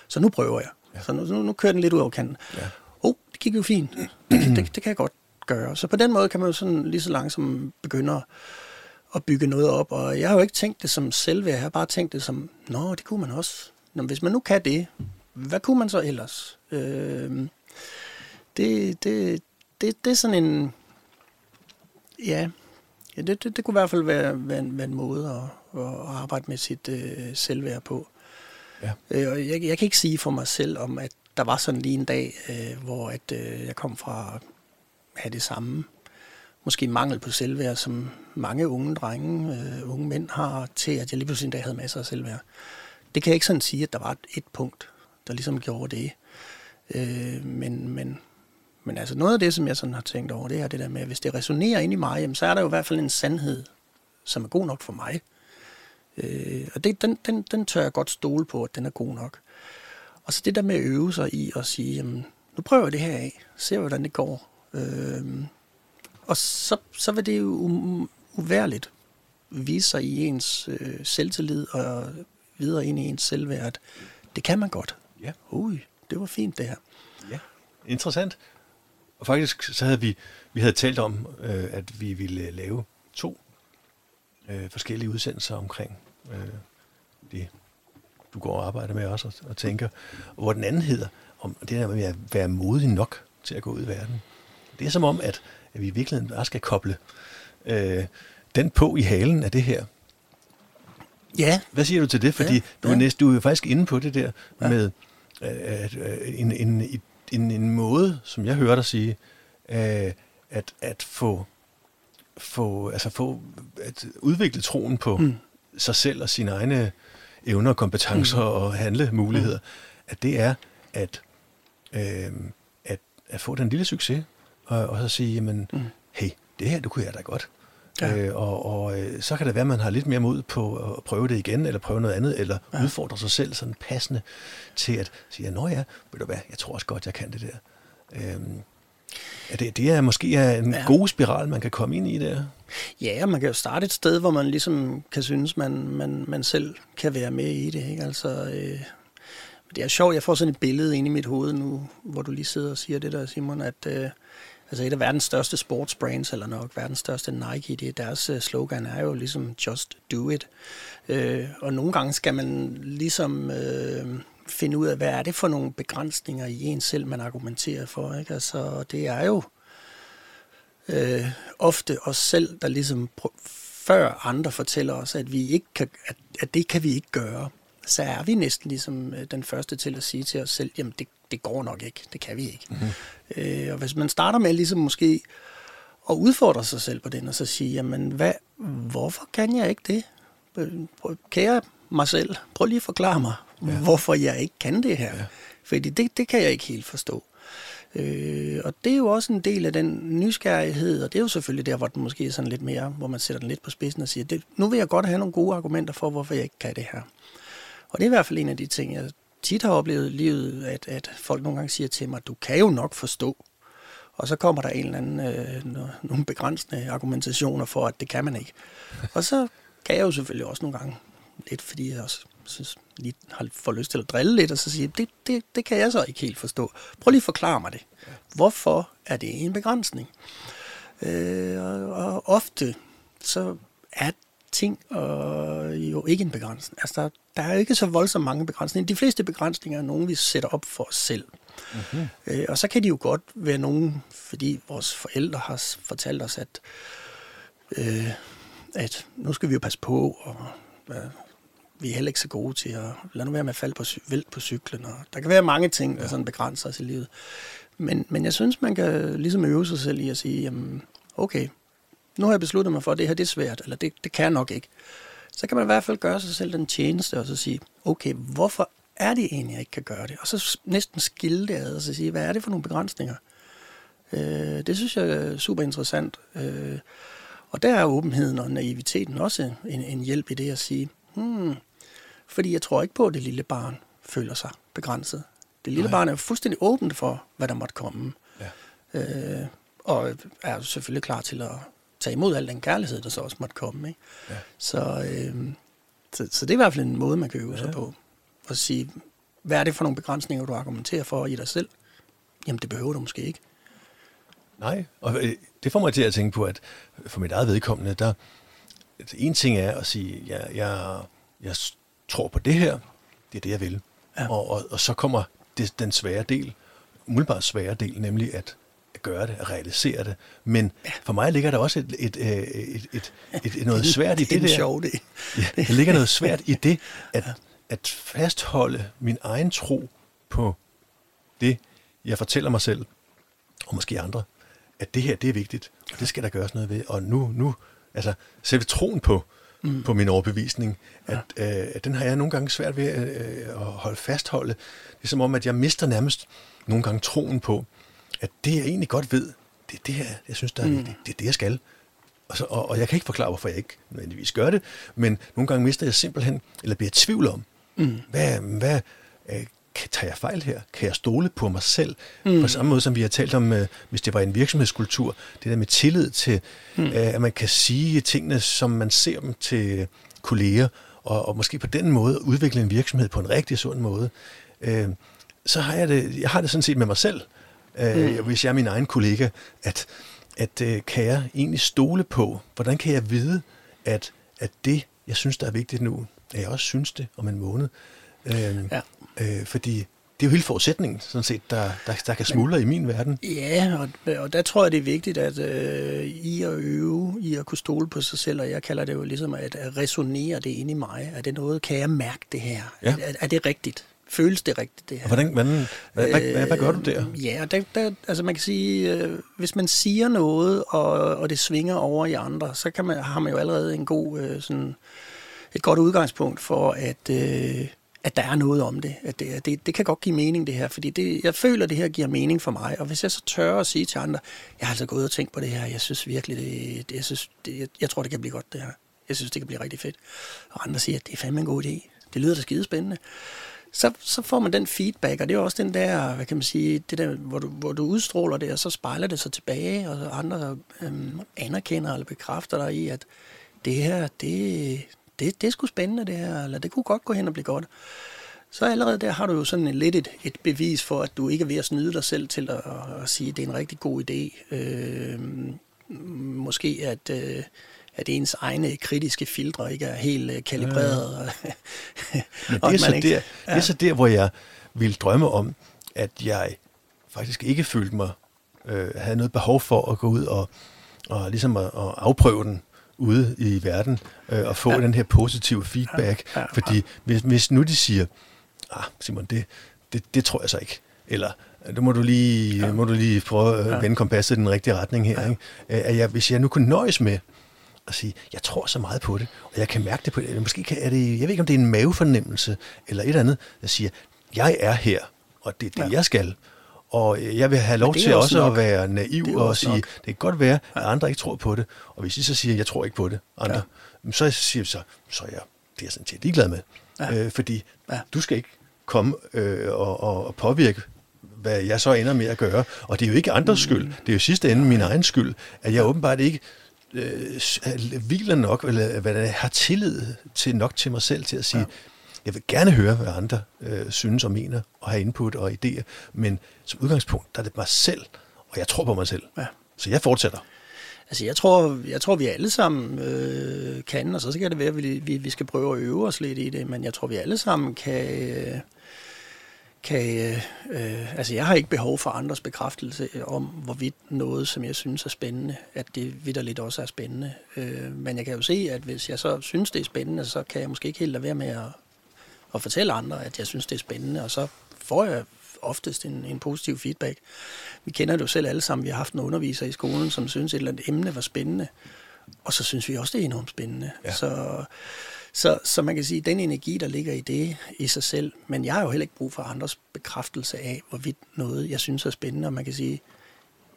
så nu prøver jeg. Ja. Så nu, nu, nu kører den lidt ud over kanten. Ja. Oh, det gik jo fint. Det, det, det kan jeg godt gøre. Så på den måde kan man jo sådan lige så langsomt begynde at bygge noget op. Og jeg har jo ikke tænkt det som selvværd. Jeg har bare tænkt det som, nå, det kunne man også. Nå, hvis man nu kan det, hvad kunne man så ellers? Øh, det, det, det, det er sådan en... Ja, ja det, det, det kunne i hvert fald være, være, en, være en måde at, at arbejde med sit øh, selvværd på. Ja. Øh, jeg, jeg kan ikke sige for mig selv om, at der var sådan lige en dag, øh, hvor at, øh, jeg kom fra at have det samme måske mangel på selvværd, som mange unge drenge, øh, unge mænd har, til at jeg lige pludselig en dag havde masser af selvværd. Det kan jeg ikke sådan sige, at der var et, et punkt, der ligesom gjorde det. Øh, men, men, men altså noget af det, som jeg sådan har tænkt over, det er det der med, at hvis det resonerer ind i mig, jamen, så er der jo i hvert fald en sandhed, som er god nok for mig. Øh, og det, den, den, den tør jeg godt stole på, at den er god nok. Og så det der med at øve sig i at sige, jamen, nu prøver jeg det her af, ser hvordan det går. Øh, og så, så vil det jo uværligt vise sig i ens øh, selvtillid og videre ind i ens selvværd. Det kan man godt. Ja. Ui, det var fint det her. Ja, interessant. Og faktisk så havde vi, vi havde talt om, øh, at vi ville lave to øh, forskellige udsendelser omkring øh, det, du går og arbejder med også og, og tænker. Og hvor den anden hedder, om det der med at være modig nok til at gå ud i verden. Det er som om, at at vi i virkeligheden bare skal koble øh, den på i halen af det her. Ja. Hvad siger du til det? Fordi ja, du, er næste, du er faktisk inde på det der ja. med øh, en, en, en, en måde, som jeg hører dig sige, øh, at, at få, få, altså få at udvikle troen på mm. Sig selv og sine egne evner, kompetencer mm. og handlemuligheder, mm. at det er at, øh, at, at få den lille succes, og, og så sige, jamen, mm. hey, det her, det kunne jeg da godt. Ja. Øh, og og øh, så kan det være, at man har lidt mere mod på at prøve det igen, eller prøve noget andet, eller ja. udfordre sig selv sådan passende til at sige, nå ja, ved du hvad, jeg tror også godt, jeg kan det der. Øhm, er det, det er måske en ja. god spiral, man kan komme ind i der. Ja, man kan jo starte et sted, hvor man ligesom kan synes, man, man, man selv kan være med i det. Ikke? Altså, øh, det er sjovt, jeg får sådan et billede ind i mit hoved nu, hvor du lige sidder og siger det der, Simon, at øh, altså et af verdens største sportsbrands, eller nok verdens største Nike, det, deres øh, slogan er jo ligesom just do it. Øh, og nogle gange skal man ligesom Øh, finde ud af, hvad er det for nogle begrænsninger i en selv, man argumenterer for. Ikke? Altså, det er jo uh, ofte os selv, der ligesom før andre fortæller os, at, vi ikke kan, at, at det kan vi ikke gøre så er vi næsten ligesom øh, den første til at sige til os selv, jamen det, det går nok ikke, det kan vi ikke. Mm-hmm. Øh, og hvis man starter med ligesom måske at udfordre sig selv på den, og så sige, jamen hvad, hvorfor kan jeg ikke det? Kære mig selv, prøv lige at forklare mig, ja. hvorfor jeg ikke kan det her. Ja. Fordi det, det kan jeg ikke helt forstå. Øh, og det er jo også en del af den nysgerrighed, og det er jo selvfølgelig der, hvor den måske er sådan lidt mere, hvor man sætter den lidt på spidsen og siger, det, nu vil jeg godt have nogle gode argumenter for, hvorfor jeg ikke kan det her. Og det er i hvert fald en af de ting, jeg tit har oplevet i livet, at, at folk nogle gange siger til mig, du kan jo nok forstå. Og så kommer der en eller anden, øh, nogle begrænsende argumentationer for, at det kan man ikke. Og så kan jeg jo selvfølgelig også nogle gange, lidt fordi jeg også synes, lige har får lyst til at drille lidt, og så sige, det, det, det kan jeg så ikke helt forstå. Prøv lige at forklare mig det. Hvorfor er det en begrænsning? Øh, og, og ofte så er ting og jo ikke en begrænsning. Altså, der, der er jo ikke så voldsomt mange begrænsninger. De fleste begrænsninger er nogle, vi sætter op for os selv. Mm-hmm. Øh, og så kan de jo godt være nogen, fordi vores forældre har fortalt os, at, øh, at nu skal vi jo passe på, og øh, vi er heller ikke så gode til at lade nu være med at falde på, vælt på cyklen. Og der kan være mange ting, der sådan begrænser os i livet. Men, men jeg synes, man kan ligesom øve sig selv i at sige, jamen, okay, nu har jeg besluttet mig for, at det her det er svært, eller det, det kan jeg nok ikke. Så kan man i hvert fald gøre sig selv den tjeneste, og så sige, okay, hvorfor er det egentlig, jeg ikke kan gøre det? Og så næsten skille det ad, og så sige, hvad er det for nogle begrænsninger? Øh, det synes jeg er super interessant. Øh, og der er åbenheden og naiviteten også en, en hjælp i det at sige, hmm, fordi jeg tror ikke på, at det lille barn føler sig begrænset. Det lille Nej. barn er fuldstændig åbent for, hvad der måtte komme. Ja. Øh, og er selvfølgelig klar til at tage imod al den kærlighed, der så også måtte komme. Ikke? Ja. Så, øh, så, så det er i hvert fald en måde, man kan øve ja. sig på. At sige, hvad er det for nogle begrænsninger, du argumenterer for i dig selv? Jamen, det behøver du måske ikke. Nej, og øh, det får mig til at tænke på, at for mit eget vedkommende, der en ting er at sige, ja, jeg, jeg tror på det her, det er det, jeg vil. Ja. Og, og, og så kommer det, den svære del, umiddelbart svære del, nemlig at at gøre det, at realisere det. Men ja. for mig ligger der også et, et, et, et, et, et, et noget svært i det, det der. Sjov, det. Ja, der ligger noget svært i det, at, at fastholde min egen tro på det, jeg fortæller mig selv, og måske andre, at det her, det er vigtigt, og det skal der gøres noget ved. Og nu, nu altså selv troen på, mm. på min overbevisning, at, ja. øh, at den har jeg nogle gange svært ved øh, at holde fastholde. Det er som om, at jeg mister nærmest nogle gange troen på, at det jeg egentlig godt ved, det er det her, jeg synes, der er mm. vigtigt. Det er det, jeg skal. Og, så, og, og jeg kan ikke forklare, hvorfor jeg ikke nødvendigvis gør det, men nogle gange mister jeg simpelthen, eller bliver i tvivl om, mm. hvad, hvad, øh, kan, tager jeg fejl her? Kan jeg stole på mig selv? Mm. På samme måde som vi har talt om, øh, hvis det var en virksomhedskultur, det der med tillid til, mm. øh, at man kan sige tingene, som man ser dem til kolleger, og, og måske på den måde udvikle en virksomhed på en rigtig sund måde. Øh, så har jeg det, jeg har det sådan set med mig selv, øh, mm. hvis jeg er min egen kollega, at, at øh, kan jeg egentlig stole på, hvordan kan jeg vide, at, at det, jeg synes, der er vigtigt nu, at jeg også synes det om en måned. Øh, ja. Øh, fordi det er jo hele forudsætningen, sådan set, der, der, der kan smuldre Men, i min verden. Ja, og, og der tror jeg, det er vigtigt, at øh, I at øve, I at kunne stole på sig selv, og jeg kalder det jo ligesom at, at resonere det ind i mig. Er det noget, kan jeg mærke det her? Ja. Er, er det rigtigt? føles det rigtigt, det her. hvordan, hvordan, hvad, hvad, hvad, hvad gør du der? Ja, der, der, altså man kan sige, øh, hvis man siger noget, og, og det svinger over i andre, så kan man, har man jo allerede en god, øh, sådan, et godt udgangspunkt for, at, øh, at der er noget om det. At det, det. Det kan godt give mening, det her, fordi det, jeg føler, at det her giver mening for mig. Og hvis jeg så tør at sige til andre, jeg har altså gået og tænkt på det her, jeg synes virkelig, det, det, jeg, synes, det, jeg, jeg tror, det kan blive godt, det her. Jeg synes, det kan blive rigtig fedt. Og andre siger, at det er fandme en god idé. Det lyder da skide spændende så, så får man den feedback, og det er også den der, hvad kan man sige, det der, hvor du, hvor du udstråler det, og så spejler det sig tilbage, og andre øhm, anerkender eller bekræfter dig i, at det her, det, det, det er sgu spændende det her, eller det kunne godt gå hen og blive godt. Så allerede der har du jo sådan en, lidt et, et bevis for, at du ikke er ved at snyde dig selv til at, at sige, at det er en rigtig god idé. Øh, måske at... Øh, at ens egne kritiske filtre ikke er helt uh, kalibreret. Ja. Men det, er så ikke, der, ja. det er så der, hvor jeg ville drømme om, at jeg faktisk ikke følte mig, øh, havde noget behov for at gå ud og, og ligesom at, at afprøve den ude i verden øh, og få ja. den her positive feedback. Ja. Ja. Fordi hvis, hvis nu de siger, ah, Simon, det, det, det tror jeg så ikke. Eller, nu må du lige, ja. må du lige prøve at ja. vende kompasset i den rigtige retning her. Ja. Ikke? At jeg, hvis jeg nu kunne nøjes med at sige, jeg tror så meget på det, og jeg kan mærke det på det. Måske kan, er det, jeg ved ikke, om det er en mavefornemmelse eller et eller andet, der siger, jeg er her, og det er det, ja. jeg skal. Og jeg vil have lov til også nok. at være naiv og sige, nok. det kan godt være, at andre ikke tror på det. Og hvis I så siger, jeg tror ikke på det, andre, ja. så siger jeg så, så er jeg, det er jeg sådan set ligeglad med. Ja. Øh, fordi ja. du skal ikke komme øh, og, og påvirke hvad jeg så ender med at gøre. Og det er jo ikke andres skyld. Det er jo sidste ende min egen skyld, at jeg åbenbart ikke øh, hviler nok, eller hvad det har tillid til nok til mig selv til at sige, ja. Jeg vil gerne høre, hvad andre øh, synes og mener, og have input og idéer, men som udgangspunkt, der er det mig selv, og jeg tror på mig selv. Ja. Så jeg fortsætter. Altså, jeg tror, jeg tror vi alle sammen øh, kan, og så skal det være, at vi, vi, vi skal prøve at øve os lidt i det, men jeg tror, vi alle sammen kan... Øh, kan, øh, altså jeg har ikke behov for andres bekræftelse om, hvorvidt noget, som jeg synes er spændende, at det vidderligt også er spændende. Øh, men jeg kan jo se, at hvis jeg så synes, det er spændende, så kan jeg måske ikke helt lade være med at, at fortælle andre, at jeg synes, det er spændende, og så får jeg oftest en, en positiv feedback. Vi kender det jo selv alle sammen. Vi har haft en underviser i skolen, som synes, et eller andet emne var spændende, og så synes vi også, det er enormt spændende. Ja. Så så, så man kan sige, den energi, der ligger i det i sig selv, men jeg har jo heller ikke brug for andres bekræftelse af, hvorvidt noget, jeg synes er spændende, og man kan sige,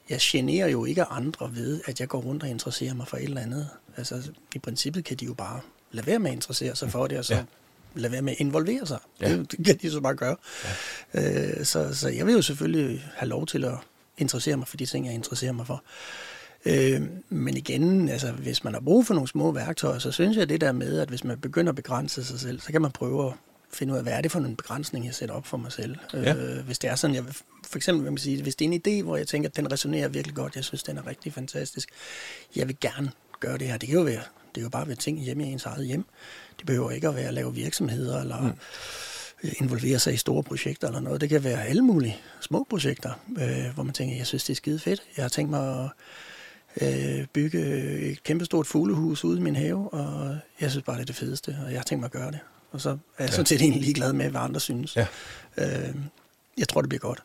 jeg generer jo ikke andre ved, at jeg går rundt og interesserer mig for et eller andet. Altså, i princippet kan de jo bare lade være med at interessere sig for det, og så ja. Lade være med at involvere sig. Ja. Det, det kan de så bare gøre. Ja. Øh, så, så jeg vil jo selvfølgelig have lov til at interessere mig for de ting, jeg interesserer mig for. Øh, men igen, altså, hvis man har brug for nogle små værktøjer, så synes jeg det der med, at hvis man begynder at begrænse sig selv, så kan man prøve at finde ud af, hvad er det for en begrænsning, jeg sætter op for mig selv. Ja. Øh, hvis det er sådan, jeg vil, for eksempel, vil man sige, hvis det er en idé, hvor jeg tænker, at den resonerer virkelig godt, jeg synes, den er rigtig fantastisk, jeg vil gerne gøre det her. Det kan jo være, det er jo bare ved ting hjemme i ens eget hjem. Det behøver ikke at være at lave virksomheder, eller mm involvere sig i store projekter eller noget. Det kan være alle mulige små projekter, øh, hvor man tænker, jeg synes, det er skide fedt. Jeg har tænkt mig at øh, bygge et kæmpestort fuglehus ude i min have, og jeg synes bare, det er det fedeste, og jeg har tænkt mig at gøre det. Og så er jeg ja. sådan set egentlig ligeglad med, hvad andre synes. Ja. Øh, jeg tror, det bliver godt.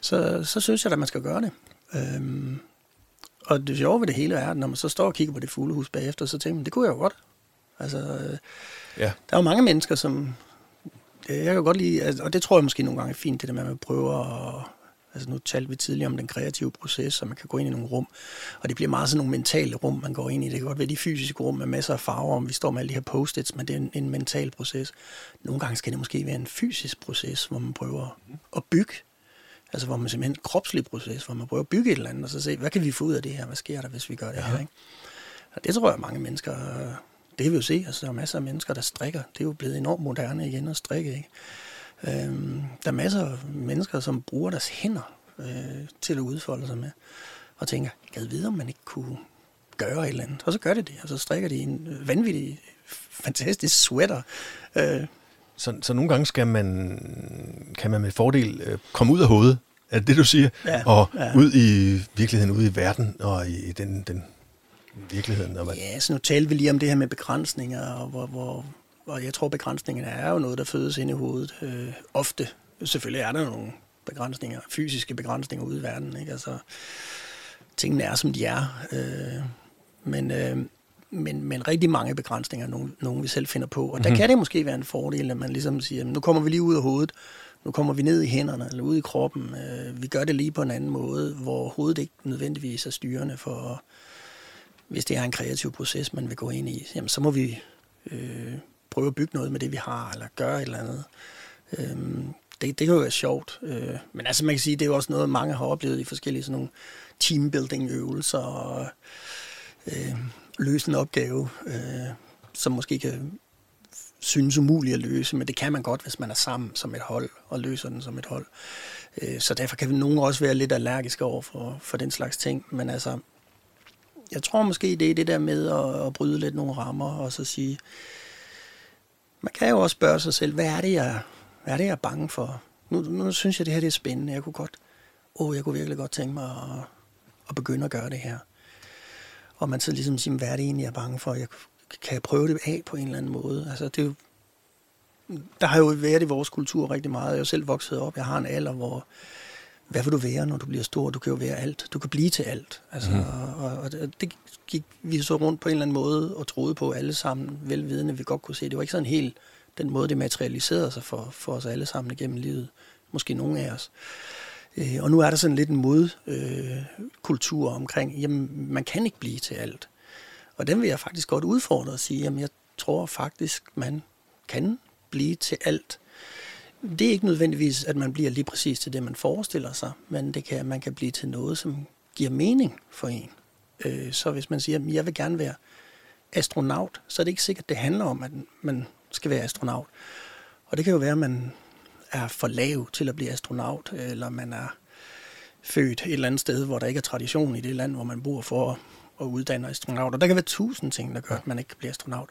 Så, så synes jeg, at man skal gøre det. Øh, og det sjove ved det hele er, at når man så står og kigger på det fuglehus bagefter, så tænker man, det kunne jeg jo godt. Altså, øh, ja. Der er jo mange mennesker, som... Jeg kan godt lide, altså, og det tror jeg måske nogle gange er fint, det der med, at man prøver at Altså nu talte vi tidligere om den kreative proces, så man kan gå ind i nogle rum, og det bliver meget sådan nogle mentale rum, man går ind i. Det kan godt være de fysiske rum med masser af farver, om vi står med alle de her post-its, men det er en, en mental proces. Nogle gange skal det måske være en fysisk proces, hvor man prøver at bygge. Altså hvor man simpelthen en kropslig proces, hvor man prøver at bygge et eller andet, og så se, hvad kan vi få ud af det her? Hvad sker der, hvis vi gør det ja. her? Ikke? Og det tror jeg, mange mennesker, det kan vi jo se, altså der er masser af mennesker, der strikker. Det er jo blevet enormt moderne igen at strikke, ikke? Øh, der er masser af mennesker, som bruger deres hænder øh, til at udfolde sig med, og tænker, jeg vide, om man ikke kunne gøre et eller andet. Og så gør det det, og så strikker de en vanvittig, fantastisk sweater. Øh, så, så nogle gange skal man, kan man med fordel øh, komme ud af hovedet, er det det, du siger? Ja, og ja. ud i virkeligheden, ud i verden, og i den, den virkeligheden. Og hvad... Ja, så nu talte vi lige om det her med begrænsninger, og hvor, hvor, og jeg tror, begrænsningerne er jo noget, der fødes ind i hovedet øh, ofte. Selvfølgelig er der nogle begrænsninger, fysiske begrænsninger ude i verden. Ikke? Altså, tingene er, som de er. Øh, men, øh, men, men rigtig mange begrænsninger, nogen, nogen vi selv finder på. Og der mm-hmm. kan det måske være en fordel, at man ligesom siger, nu kommer vi lige ud af hovedet, nu kommer vi ned i hænderne eller ud i kroppen. Øh, vi gør det lige på en anden måde, hvor hovedet ikke nødvendigvis er styrende for, hvis det er en kreativ proces, man vil gå ind i, jamen, så må vi øh, prøve at bygge noget med det, vi har, eller gøre et eller andet. Øh, det, det kan jo være sjovt. Øh, men altså man kan sige, det er jo også noget, mange har oplevet i forskellige sådan nogle teambuilding-øvelser, og øh, løse en opgave, øh, som måske kan synes umuligt at løse, men det kan man godt, hvis man er sammen som et hold, og løser den som et hold. Øh, så derfor kan vi nogen også være lidt allergiske over for, for den slags ting, men altså, jeg tror måske, det er det der med at, at bryde lidt nogle rammer, og så sige, man kan jo også spørge sig selv, hvad er det, jeg, hvad er, det, jeg er bange for? Nu, nu synes jeg, det her det er spændende. Jeg kunne godt, åh, jeg kunne virkelig godt tænke mig at, at begynde at gøre det her. Og man så ligesom siger, hvad er det egentlig, jeg er bange for? Jeg, kan jeg prøve det af på en eller anden måde? Altså, det er jo, der har jo været i vores kultur rigtig meget. Jeg er jo selv vokset op. Jeg har en alder, hvor hvad vil du være, når du bliver stor? Du kan jo være alt. Du kan blive til alt. Altså, mm. og, og, og det gik vi så rundt på en eller anden måde og troede på alle sammen, velvidende, vi godt kunne se. Det var ikke sådan helt den måde, det materialiserede sig for, for os alle sammen igennem livet. Måske nogen af os. Øh, og nu er der sådan lidt en modkultur øh, omkring, jamen, man kan ikke blive til alt. Og den vil jeg faktisk godt udfordre og sige, jamen, jeg tror faktisk, man kan blive til alt. Det er ikke nødvendigvis, at man bliver lige præcis til det, man forestiller sig, men det kan, man kan blive til noget, som giver mening for en. Øh, så hvis man siger, at jeg vil gerne være astronaut, så er det ikke sikkert, det handler om, at man skal være astronaut. Og det kan jo være, at man er for lav til at blive astronaut, eller man er født et eller andet sted, hvor der ikke er tradition i det land, hvor man bor for at uddanne astronauter. Der kan være tusind ting, der gør, at man ikke kan blive astronaut.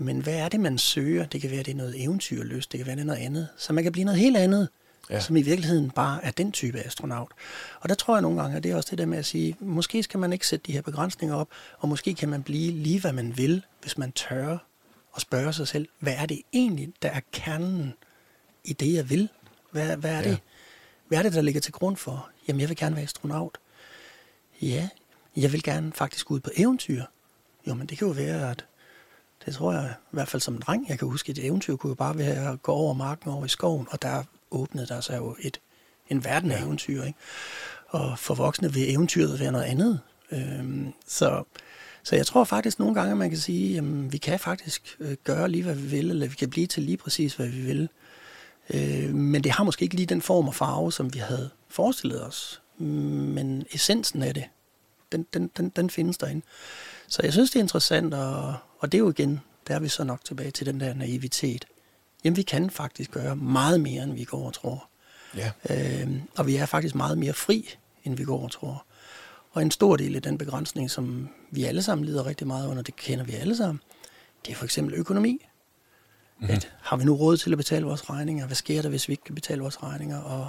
Men hvad er det, man søger? Det kan være, det er noget eventyrløst, det kan være, det er noget andet. Så man kan blive noget helt andet, ja. som i virkeligheden bare er den type astronaut. Og der tror jeg nogle gange, at det er også det der med at sige, måske skal man ikke sætte de her begrænsninger op, og måske kan man blive lige, hvad man vil, hvis man tør at spørge sig selv, hvad er det egentlig, der er kernen i det, jeg vil? Hvad, hvad, er, det, ja. hvad er det, der ligger til grund for? Jamen, jeg vil gerne være astronaut. Ja, jeg vil gerne faktisk ud på eventyr. Jo, men det kan jo være, at det tror jeg, i hvert fald som en dreng, jeg kan huske, et eventyr kunne jo bare være at gå over marken over i skoven, og der åbnede der sig jo et, en verden af ja. eventyr. Ikke? Og for voksne vil eventyret være noget andet. Øhm, så, så jeg tror faktisk nogle gange, at man kan sige, at vi kan faktisk øh, gøre lige, hvad vi vil, eller vi kan blive til lige præcis, hvad vi vil. Øh, men det har måske ikke lige den form og farve, som vi havde forestillet os. Men essensen af det, den, den, den, den findes derinde. Så jeg synes, det er interessant, og, og det er jo igen, der er vi så nok tilbage til den der naivitet. Jamen, vi kan faktisk gøre meget mere, end vi går og tror. Ja. Øhm, og vi er faktisk meget mere fri, end vi går og tror. Og en stor del af den begrænsning, som vi alle sammen lider rigtig meget under, det kender vi alle sammen, det er for eksempel økonomi. Mm-hmm. At, har vi nu råd til at betale vores regninger? Hvad sker der, hvis vi ikke kan betale vores regninger? Og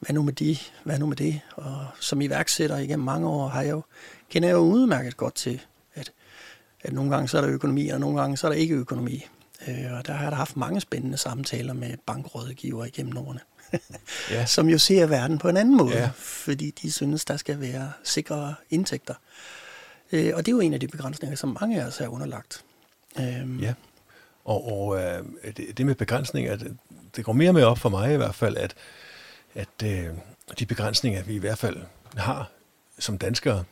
hvad nu med de? Hvad nu med det? Og som iværksætter igennem mange år har jeg jo, kender jeg jo udmærket godt til, at, nogle gange så er der økonomi, og nogle gange så er der ikke økonomi. Øh, og der har jeg haft mange spændende samtaler med bankrådgiver igennem årene, ja. som jo ser verden på en anden måde, ja. fordi de synes, der skal være sikre indtægter. Øh, og det er jo en af de begrænsninger, som mange af os er underlagt. Øh, ja, og, og øh, det, det med begrænsninger, det, det går mere med op for mig i hvert fald, at, at øh, de begrænsninger, vi i hvert fald har som danskere,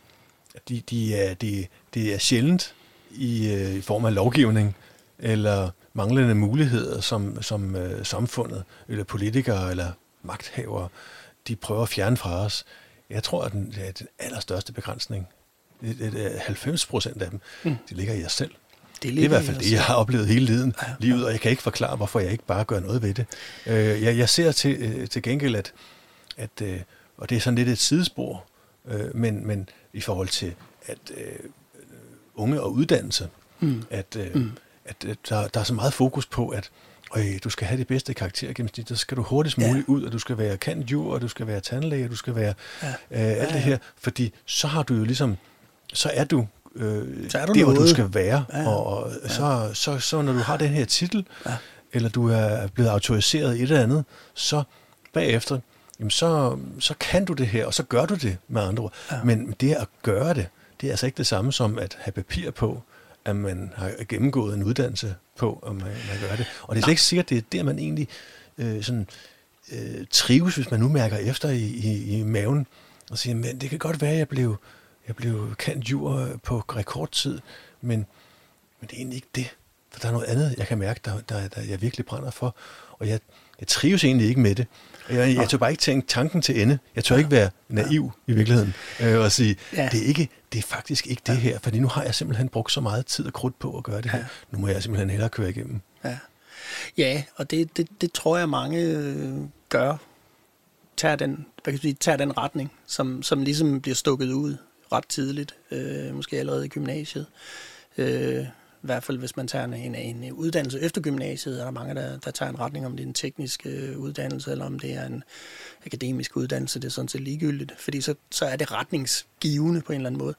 de, de, er, de, de er sjældent i, øh, i form af lovgivning, eller manglende muligheder, som, som øh, samfundet, eller politikere, eller magthavere, de prøver at fjerne fra os. Jeg tror, at den, er den allerstørste begrænsning, 90 procent af dem, mm. de ligger i os selv. Det, det er i hvert fald det, jeg har oplevet hele tiden, ja, livet, og jeg kan ikke forklare, hvorfor jeg ikke bare gør noget ved det. Øh, jeg, jeg ser til, øh, til gengæld, at, at øh, og det er sådan lidt et sidespor, øh, men, men i forhold til at øh, unge og uddannelse, mm. at øh, mm at, at der, der er så meget fokus på, at øh, du skal have det bedste karaktergennemsnit, så skal du hurtigst muligt ja. ud, og du skal være kandjur, og du skal være tandlæge, og du skal være ja. øh, alt ja, ja. det her, fordi så har du jo ligesom, så er du øh, så er du det, hvor du skal være, ja. og, og ja. Så, så, så når du har den her titel, ja. eller du er blevet autoriseret i et eller andet, så bagefter, jamen så, så kan du det her, og så gør du det med andre ord. Ja. Men det at gøre det, det er altså ikke det samme som at have papir på, at man har gennemgået en uddannelse på, om man, man gør det. Og det er slet ikke sikkert, det er der, man egentlig øh, sådan, øh, trives, hvis man nu mærker efter i, i, i maven, og siger, men det kan godt være, at jeg blev, jeg blev kendt jur på rekordtid, men, men det er egentlig ikke det. For der er noget andet, jeg kan mærke, der, der, der jeg virkelig brænder for. Og jeg, jeg trives egentlig ikke med det. Jeg, jeg tør bare ikke tænke tanken til ende. Jeg tør ja. ikke være naiv ja. i virkeligheden øh, og sige, ja. det, er ikke, det er faktisk ikke det ja. her, fordi nu har jeg simpelthen brugt så meget tid og krudt på at gøre det her. Nu må jeg simpelthen hellere køre igennem. Ja, ja og det, det, det tror jeg mange øh, gør. Tager den, hvad kan sige, tager den retning, som, som ligesom bliver stukket ud ret tidligt, øh, måske allerede i gymnasiet. Øh, i hvert fald hvis man tager en, en uddannelse efter gymnasiet, er der mange, der, der tager en retning, om det er en teknisk øh, uddannelse, eller om det er en akademisk uddannelse, det er sådan set ligegyldigt, fordi så, så er det retningsgivende på en eller anden måde.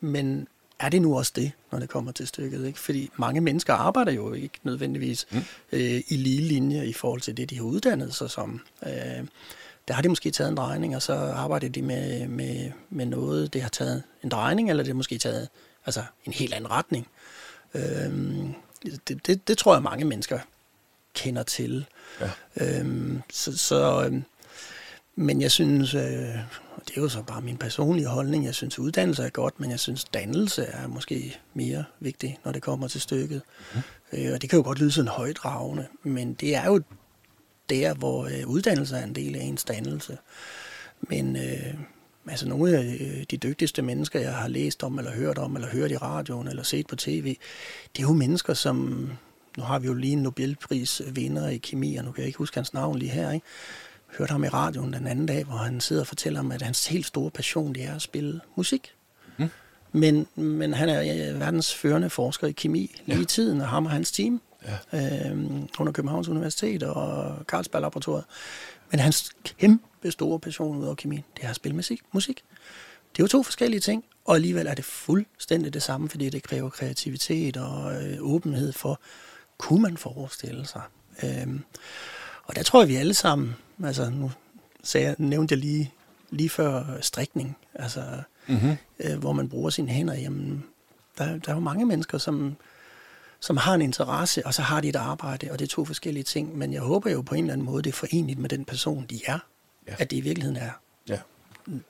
Men er det nu også det, når det kommer til stykket? Ikke? Fordi mange mennesker arbejder jo ikke nødvendigvis mm. øh, i lige linje i forhold til det, de har uddannet sig som. Øh, der har de måske taget en drejning, og så arbejder de med, med, med noget, det har taget en drejning, eller det har måske taget altså, en helt anden retning. Øh, det, det, det tror jeg, mange mennesker kender til. Ja. Øh, så, så øh, men jeg synes, øh, det er jo så bare min personlige holdning, jeg synes uddannelse er godt, men jeg synes dannelse er måske mere vigtig, når det kommer til stykket. Mm. Øh, og det kan jo godt lyde sådan højdragende, men det er jo der, hvor øh, uddannelse er en del af ens dannelse. Men øh, altså nogle af øh, de dygtigste mennesker, jeg har læst om, eller hørt om, eller hørt i radioen, eller set på tv, det er jo mennesker, som... Nu har vi jo lige en Nobelprisvinder i kemi, og nu kan jeg ikke huske hans navn lige her, ikke? hørte ham i radioen den anden dag, hvor han sidder og fortæller om, at hans helt store passion, det er at spille musik. Mm. Men, men han er verdens førende forsker i kemi lige ja. i tiden, og ham og hans team ja. øhm, under Københavns Universitet og Carlsberg Laboratoriet. Men hans kæmpe store passion ud over kemi, det er at spille musik. musik. Det er jo to forskellige ting, og alligevel er det fuldstændig det samme, fordi det kræver kreativitet og øh, åbenhed for, kunne man forestille sig. Øhm, og der tror jeg, vi alle sammen Altså, nu sagde jeg, nævnte jeg lige, lige før strikning, altså, mm-hmm. øh, hvor man bruger sine hænder. Jamen, der, der er jo mange mennesker, som, som har en interesse, og så har de et arbejde, og det er to forskellige ting. Men jeg håber jo på en eller anden måde, det er forenligt med den person, de er. Ja. At det i virkeligheden er ja.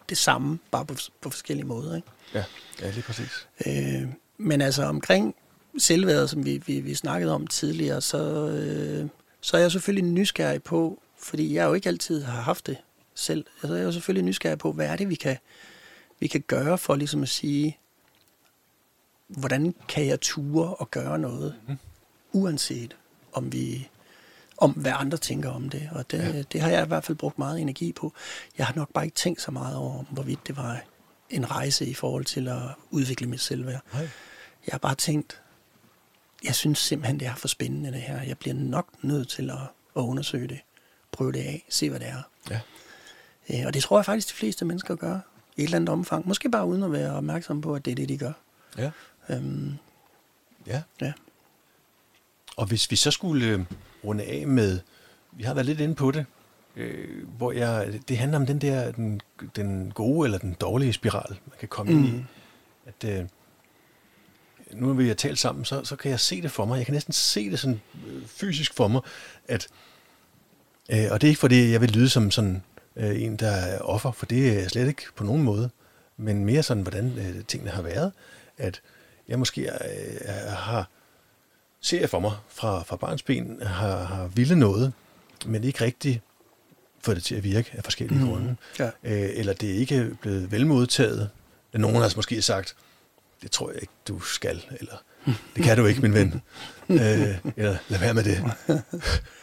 det samme, bare på, på forskellige måder. Ikke? Ja, ja lige præcis. Øh, men altså omkring selvværdet, som vi, vi, vi snakkede om tidligere, så, øh, så er jeg selvfølgelig nysgerrig på, fordi jeg jo ikke altid har haft det selv. Altså, jeg er jo selvfølgelig nysgerrig på, hvad er det, vi kan, vi kan gøre for ligesom at sige, hvordan kan jeg ture og gøre noget, mm. uanset om vi om hvad andre tænker om det. Og det, ja. det har jeg i hvert fald brugt meget energi på. Jeg har nok bare ikke tænkt så meget over, hvorvidt det var en rejse i forhold til at udvikle mit selvværd. Nej. Jeg har bare tænkt, jeg synes simpelthen, det er for spændende det her. Jeg bliver nok nødt til at, at undersøge det prøve det af, se hvad det er. Ja. Øh, og det tror jeg faktisk, de fleste mennesker gør i et eller andet omfang. Måske bare uden at være opmærksom på, at det er det, de gør. Ja. Øhm, ja. ja. Og hvis vi så skulle øh, runde af med, vi har været lidt inde på det, øh, hvor jeg, det handler om den der, den, den gode eller den dårlige spiral, man kan komme mm. ind i. Mm. At, øh, nu når vi har talt sammen, så, så kan jeg se det for mig. Jeg kan næsten se det sådan øh, fysisk for mig, at Øh, og det er ikke fordi, jeg vil lyde som sådan øh, en, der er offer, for det er jeg slet ikke på nogen måde. Men mere sådan, hvordan øh, tingene har været. At jeg måske øh, har ser for mig fra, fra barnsben, har, har ville noget, men ikke rigtig fået det til at virke af forskellige mm. grunde. Ja. Øh, eller det er ikke blevet velmodtaget. Nogen har altså måske sagt, det tror jeg ikke, du skal, eller det kan du ikke, min ven. øh, eller lad være med det.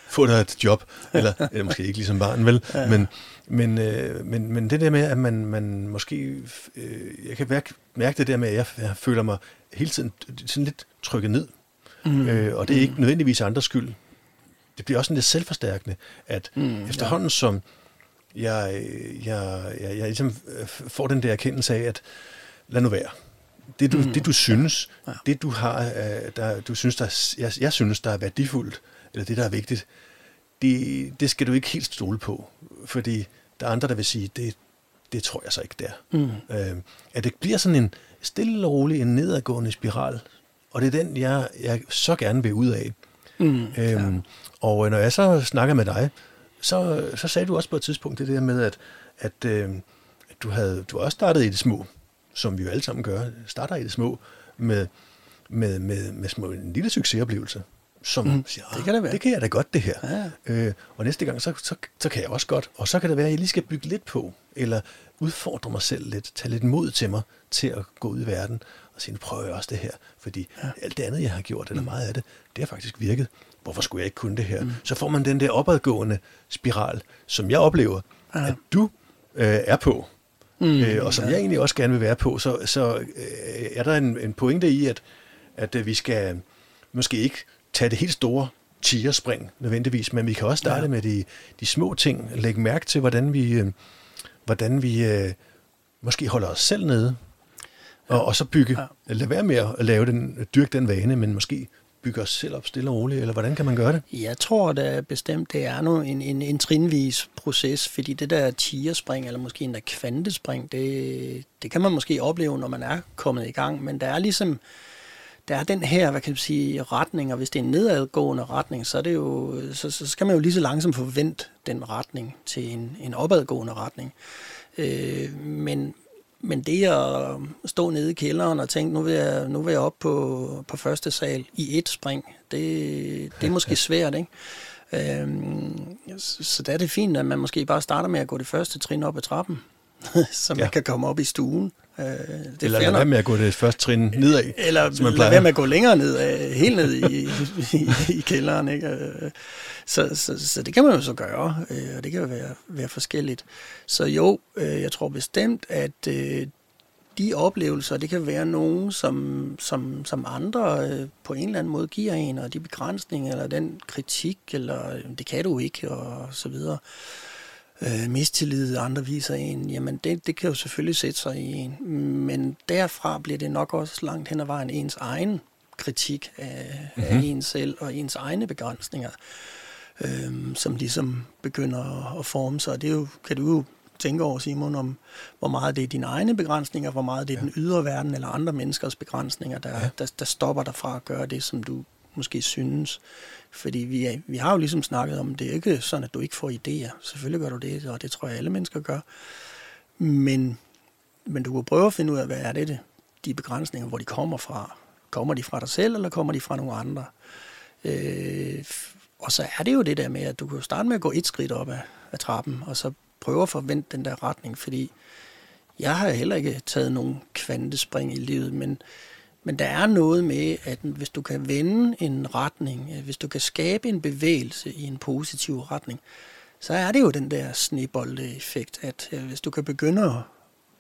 Få dig et job. Eller, eller måske ikke ligesom barn, vel? Ja. Men, men, øh, men, men det der med, at man, man måske... Øh, jeg kan mærke, mærke det der med, at jeg, jeg føler mig hele tiden sådan lidt trykket ned. Mm. Øh, og det er ikke nødvendigvis andres skyld. Det bliver også sådan lidt selvforstærkende, at mm, efterhånden ja. som jeg, jeg, jeg, jeg ligesom får den der erkendelse af, at lad nu være det du, mm. det du synes, ja. det du har, øh, der, du synes, der, jeg, jeg synes, der er værdifuldt, eller det, der er vigtigt, det, det skal du ikke helt stole på, fordi der er andre, der vil sige, det, det tror jeg så ikke der. Mm. Øh, at det bliver sådan en stille og rolig, en nedadgående spiral, og det er den, jeg, jeg så gerne vil ud af. Mm, øhm, og når jeg så snakker med dig, så, så sagde du også på et tidspunkt det der med, at, at, øh, du havde du også startet i det små som vi jo alle sammen gør, starter i det små, med, med, med, med små, en lille succesoplevelse, som mm, siger, det kan, det, være. det kan jeg da godt det her. Ja. Øh, og næste gang, så, så, så kan jeg også godt. Og så kan det være, at jeg lige skal bygge lidt på, eller udfordre mig selv lidt, tage lidt mod til mig, til at gå ud i verden, og sige, nu prøver jeg også det her. Fordi ja. alt det andet, jeg har gjort, eller mm. meget af det, det har faktisk virket. Hvorfor skulle jeg ikke kunne det her? Mm. Så får man den der opadgående spiral, som jeg oplever, ja. at du øh, er på mm, øh, og som ja. jeg egentlig også gerne vil være på, så, så øh, er der en, en pointe i, at, at øh, vi skal måske ikke tage det helt store tierspring nødvendigvis, men vi kan også starte ja. med de, de små ting, lægge mærke til, hvordan vi, øh, hvordan vi øh, måske holder os selv nede, Og, og så bygge, ja. lad være med at lave den, dyrke den vane, men måske bygge os selv op stille og roligt, eller hvordan kan man gøre det? Jeg tror da bestemt, det er nu en, en, en trinvis proces, fordi det der tierspring, eller måske en der kvantespring, det, det kan man måske opleve, når man er kommet i gang, men der er ligesom, der er den her, hvad kan man sige, retning, og hvis det er en nedadgående retning, så, er det jo, så, så skal man jo lige så langsomt forvente den retning til en, en opadgående retning. Øh, men, men det at stå nede i kælderen og tænke, nu vil jeg, nu vil jeg op på, på første sal i et spring, det, det er måske svært, ikke? Øhm, så der er det fint, at man måske bare starter med at gå det første trin op ad trappen, så man ja. kan komme op i stuen. Øh, det eller lade være med at gå det første trin nedad. Eller lade være med at gå længere ned, helt ned i, i, i kælderen. Ikke? Øh, så, så, så det kan man jo så gøre, øh, og det kan jo være, være forskelligt. Så jo, øh, jeg tror bestemt, at de oplevelser, det kan være nogen, som, som, som andre på en eller anden måde giver en, og de begrænsninger, eller den kritik, eller det kan du ikke, og så videre øh, mistillid, andre viser en, jamen det, det kan jo selvfølgelig sætte sig i en. Men derfra bliver det nok også langt hen ad vejen ens egen kritik af, mm-hmm. af mhm. en selv og ens egne begrænsninger, øh, som ligesom begynder at forme sig. Det er jo, kan du jo tænke over, Simon, om hvor meget det er dine egne begrænsninger, hvor meget det er ja. den ydre verden eller andre menneskers begrænsninger, der, ja. der, der stopper dig fra at gøre det, som du måske synes. Fordi vi, er, vi har jo ligesom snakket om, det er ikke sådan, at du ikke får idéer. Selvfølgelig gør du det, og det tror jeg, alle mennesker gør. Men, men du kan prøve at finde ud af, hvad er det, de begrænsninger, hvor de kommer fra. Kommer de fra dig selv, eller kommer de fra nogle andre? Øh, og så er det jo det der med, at du kan starte med at gå et skridt op ad, af trappen, og så prøve at forvente den der retning, fordi jeg har heller ikke taget nogen kvantespring i livet, men men der er noget med, at hvis du kan vende en retning, øh, hvis du kan skabe en bevægelse i en positiv retning, så er det jo den der snebolde-effekt, at øh, hvis du kan begynde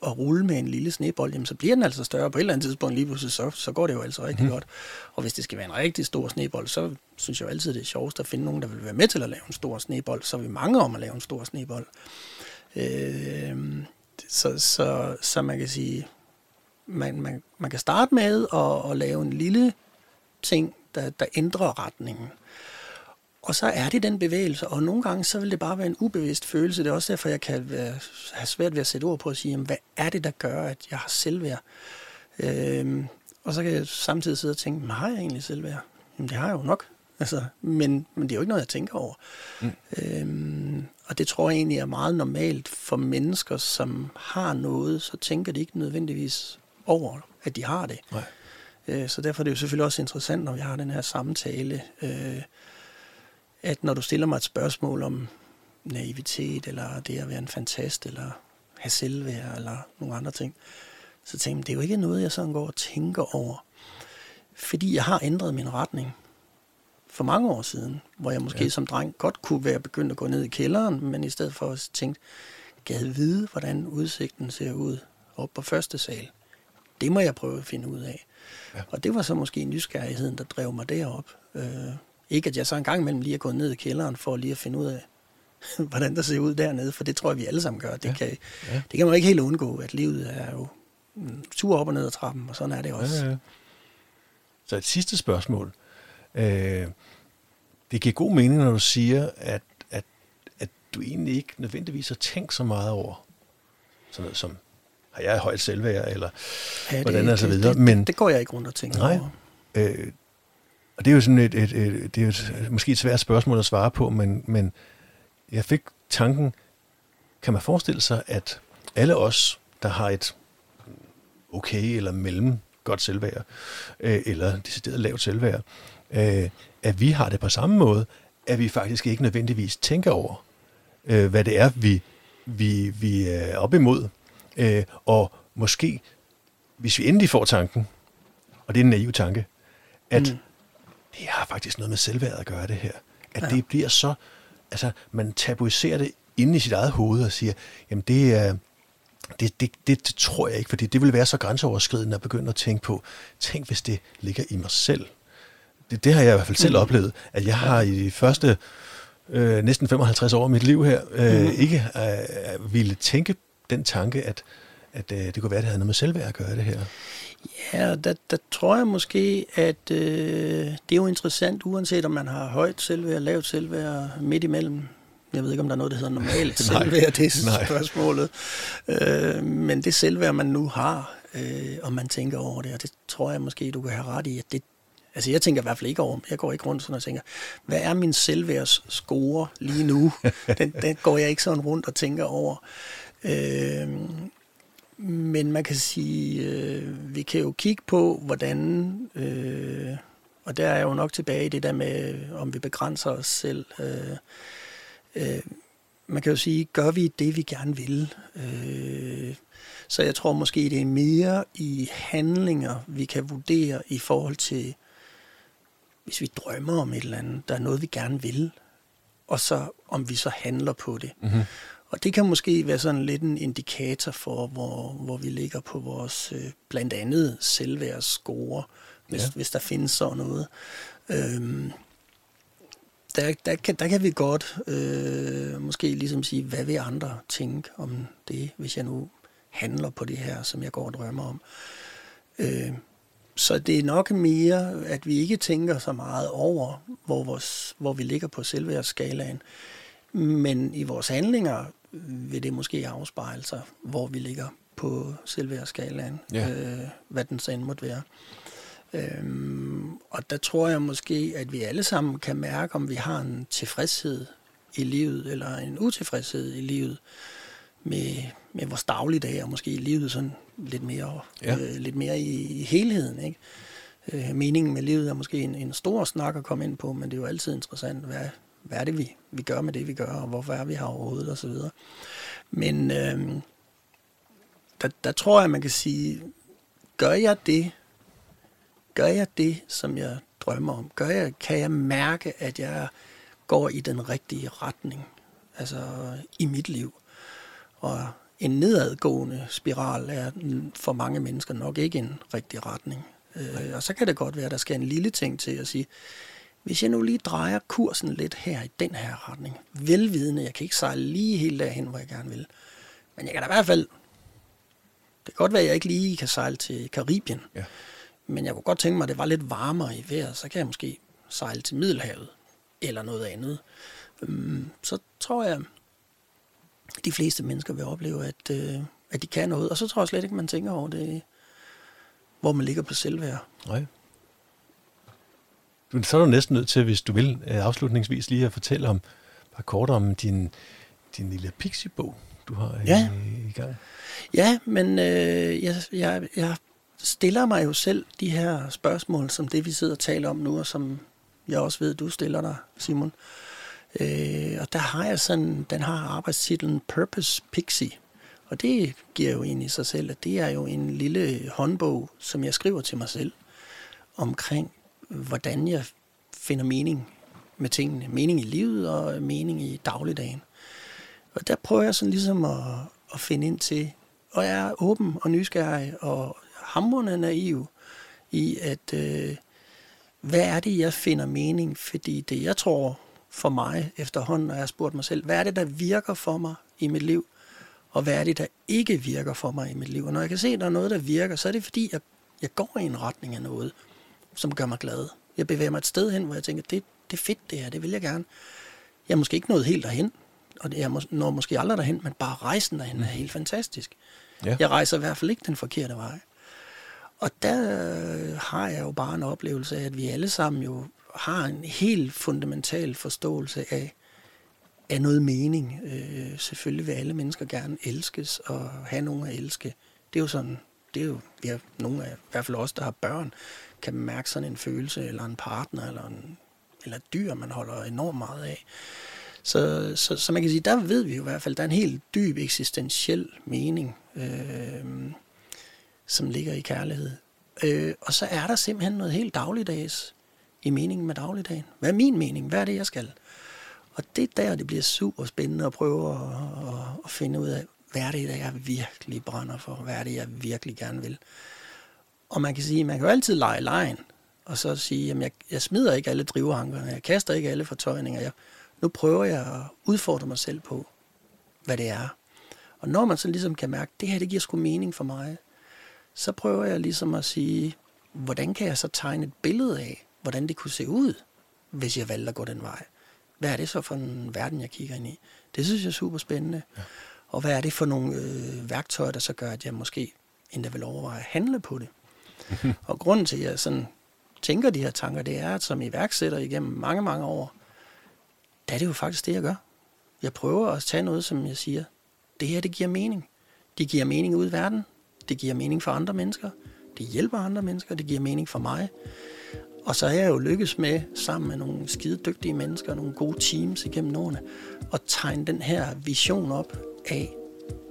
at, rulle med en lille snebold, jamen, så bliver den altså større. På et eller andet tidspunkt lige pludselig, så, så går det jo altså rigtig mm. godt. Og hvis det skal være en rigtig stor snebold, så synes jeg jo altid, det er sjovest at finde nogen, der vil være med til at lave en stor snebold. Så er vi mange om at lave en stor snebold. Øh, så, så, så man kan sige, man, man, man kan starte med at, at lave en lille ting, der, der ændrer retningen. Og så er det den bevægelse, og nogle gange så vil det bare være en ubevidst følelse. Det er også derfor, jeg kan være, have svært ved at sætte ord på at sige, jamen, hvad er det, der gør, at jeg har selvværd? Øhm, og så kan jeg samtidig sidde og tænke, har jeg egentlig selvværd? Jamen det har jeg jo nok. Altså, men, men det er jo ikke noget, jeg tænker over. Mm. Øhm, og det tror jeg egentlig er meget normalt for mennesker, som har noget, så tænker de ikke nødvendigvis over, at de har det. Nej. Øh, så derfor er det jo selvfølgelig også interessant, når vi har den her samtale, øh, at når du stiller mig et spørgsmål om naivitet, eller det at være en fantast, eller have selvværd, eller nogle andre ting, så tænker jeg, det er jo ikke noget, jeg sådan går og tænker over. Fordi jeg har ændret min retning for mange år siden, hvor jeg måske ja. som dreng godt kunne være begyndt at gå ned i kælderen, men i stedet for at tænke, gad vide, hvordan udsigten ser ud op på første sal det må jeg prøve at finde ud af. Ja. Og det var så måske nysgerrigheden, der drev mig derop. Øh, ikke at jeg så en gang imellem lige er gået ned i kælderen for lige at finde ud af, hvordan der ser ud dernede, for det tror jeg, vi alle sammen gør. Det, ja. kan, ja. det kan man ikke helt undgå, at livet er jo tur op og ned ad trappen, og sådan er det også. Ja, ja. Så et sidste spørgsmål. Øh, det giver god mening, når du siger, at, at, at du egentlig ikke nødvendigvis har tænkt så meget over sådan noget som har jeg højt selvværd, eller ja, det, hvordan og så videre. Det, det, Men, det går jeg ikke rundt og tænker nej, over. Øh, og det er jo sådan et, et, et, det er et, måske et svært spørgsmål at svare på, men, men jeg fik tanken, kan man forestille sig, at alle os, der har et okay eller mellem godt selvværd, øh, eller decideret lavt selvværd, øh, at vi har det på samme måde, at vi faktisk ikke nødvendigvis tænker over, øh, hvad det er, vi, vi, vi er op imod. Øh, og måske, hvis vi endelig får tanken, og det er en naiv tanke, at mm det har faktisk noget med selvværd at gøre det her. At ja. det bliver så, altså man tabuiserer det inde i sit eget hoved og siger, jamen det er, det, det, det, det tror jeg ikke, fordi det vil være så grænseoverskridende at begynde at tænke på, tænk hvis det ligger i mig selv. Det, det har jeg i hvert fald selv mm. oplevet, at jeg har i de første øh, næsten 55 år af mit liv her, øh, mm. ikke øh, ville tænke den tanke, at, at øh, det kunne være, at det havde noget med selvværd at gøre det her. Ja, der, der tror jeg måske, at øh, det er jo interessant, uanset om man har højt selvværd, lavt selvværd, midt imellem. Jeg ved ikke, om der er noget, der hedder normalt selvværd, det er Nej. spørgsmålet. Øh, men det selvværd, man nu har, øh, og man tænker over det, og det tror jeg måske, du kan have ret i, at det, Altså jeg tænker i hvert fald ikke over, jeg går ikke rundt sådan og tænker, hvad er min selvværdsscore lige nu? den, den går jeg ikke sådan rundt og tænker over. Øh, men man kan sige, øh, vi kan jo kigge på, hvordan, øh, og der er jeg jo nok tilbage i det der med, om vi begrænser os selv. Øh, øh, man kan jo sige, gør vi det, vi gerne vil? Øh, så jeg tror måske, det er mere i handlinger, vi kan vurdere i forhold til, hvis vi drømmer om et eller andet, der er noget, vi gerne vil, og så om vi så handler på det. Mm-hmm. Og det kan måske være sådan lidt en indikator for, hvor, hvor vi ligger på vores øh, blandt andet selvværdsscore, hvis, ja. hvis der findes sådan noget. Øhm, der, der, kan, der kan vi godt øh, måske ligesom sige, hvad vil andre tænke om det, hvis jeg nu handler på det her, som jeg går og drømmer om. Øh, så det er nok mere, at vi ikke tænker så meget over, hvor, vores, hvor vi ligger på selvværdsskalaen. Men i vores handlinger vil det måske afspejle sig, hvor vi ligger på selvværdsskalaen, ja. øh, hvad den så end måtte være. Øhm, og der tror jeg måske, at vi alle sammen kan mærke, om vi har en tilfredshed i livet, eller en utilfredshed i livet med, med vores dagligdag, og måske i livet sådan lidt mere, ja. øh, lidt mere i, i helheden. Ikke? Øh, meningen med livet er måske en, en stor snak at komme ind på, men det er jo altid interessant, hvad, hvad er det, vi, vi gør med det, vi gør, og hvorfor er vi her overhovedet, og så videre. Men øh, der, der tror jeg, man kan sige, gør jeg det, gør jeg det, som jeg drømmer om? Gør jeg, kan jeg mærke, at jeg går i den rigtige retning, altså i mit liv? Og en nedadgående spiral er for mange mennesker nok ikke en rigtig retning. Øh, og så kan det godt være, at der skal en lille ting til at sige, hvis jeg nu lige drejer kursen lidt her i den her retning, velvidende, jeg kan ikke sejle lige helt derhen, hvor jeg gerne vil, men jeg kan da i hvert fald, det kan godt være, at jeg ikke lige kan sejle til Karibien, ja. men jeg kunne godt tænke mig, at det var lidt varmere i vejret, så kan jeg måske sejle til Middelhavet, eller noget andet. Øhm, så tror jeg, de fleste mennesker vil opleve, at, øh, at de kan noget, og så tror jeg slet ikke, man tænker over det, hvor man ligger på selvværd. Nej. Du, så er du næsten nødt til, hvis du vil, øh, afslutningsvis lige at fortælle om, bare kort om din, din lille Pixie-bog, du har ja. i, i gang. Ja, men øh, jeg, jeg, jeg stiller mig jo selv de her spørgsmål, som det vi sidder og taler om nu, og som jeg også ved, du stiller dig, Simon. Øh, og der har jeg sådan, den har arbejdstitlen Purpose Pixie. Og det giver jo egentlig sig selv, at det er jo en lille håndbog, som jeg skriver til mig selv omkring hvordan jeg finder mening med tingene. Mening i livet og mening i dagligdagen. Og der prøver jeg sådan ligesom at, at finde ind til, og jeg er åben og nysgerrig og hamrende naiv i, at øh, hvad er det, jeg finder mening? Fordi det, jeg tror for mig efterhånden, når jeg har spurgt mig selv, hvad er det, der virker for mig i mit liv? Og hvad er det, der ikke virker for mig i mit liv? Og når jeg kan se, at der er noget, der virker, så er det fordi, jeg, jeg går i en retning af noget som gør mig glad. Jeg bevæger mig et sted hen, hvor jeg tænker, det, det er fedt det her, det vil jeg gerne. Jeg er måske ikke nået helt derhen, og jeg når måske aldrig derhen, men bare rejsen derhen er mm. helt fantastisk. Ja. Jeg rejser i hvert fald ikke den forkerte vej. Og der har jeg jo bare en oplevelse af, at vi alle sammen jo har en helt fundamental forståelse af, af noget mening. Øh, selvfølgelig vil alle mennesker gerne elskes og have nogen at elske. Det er jo sådan, det er jo, vi har nogle af, i hvert fald os, der har børn, kan mærke sådan en følelse, eller en partner, eller, en, eller et dyr, man holder enormt meget af. Så, så, så man kan sige, der ved vi jo i hvert fald, der er en helt dyb eksistentiel mening, øh, som ligger i kærlighed. Øh, og så er der simpelthen noget helt dagligdags i meningen med dagligdagen. Hvad er min mening? Hvad er det, jeg skal? Og det er der, det bliver super spændende at prøve at, at, at finde ud af, hvad er det, jeg virkelig brænder for? Hvad er det, jeg virkelig gerne vil? Og man kan sige, man kan jo altid lege lejen, og så sige, jamen jeg, jeg smider ikke alle drivehankerne, jeg kaster ikke alle fortøjninger. Jeg, nu prøver jeg at udfordre mig selv på, hvad det er. Og når man så ligesom kan mærke, at det her det giver sgu mening for mig, så prøver jeg ligesom at sige, hvordan kan jeg så tegne et billede af, hvordan det kunne se ud, hvis jeg valgte at gå den vej? Hvad er det så for en verden, jeg kigger ind i? Det synes jeg er super spændende. Ja. Og hvad er det for nogle øh, værktøjer, der så gør, at jeg måske endda vil overveje at handle på det? og grunden til, at jeg sådan tænker de her tanker, det er, at som iværksætter igennem mange, mange år, der er det jo faktisk det, jeg gør. Jeg prøver at tage noget, som jeg siger, det her, det giver mening. Det giver mening ud i verden. Det giver mening for andre mennesker. Det hjælper andre mennesker. Det giver mening for mig. Og så har jeg jo lykkes med, sammen med nogle skide dygtige mennesker, nogle gode teams igennem årene, at tegne den her vision op af,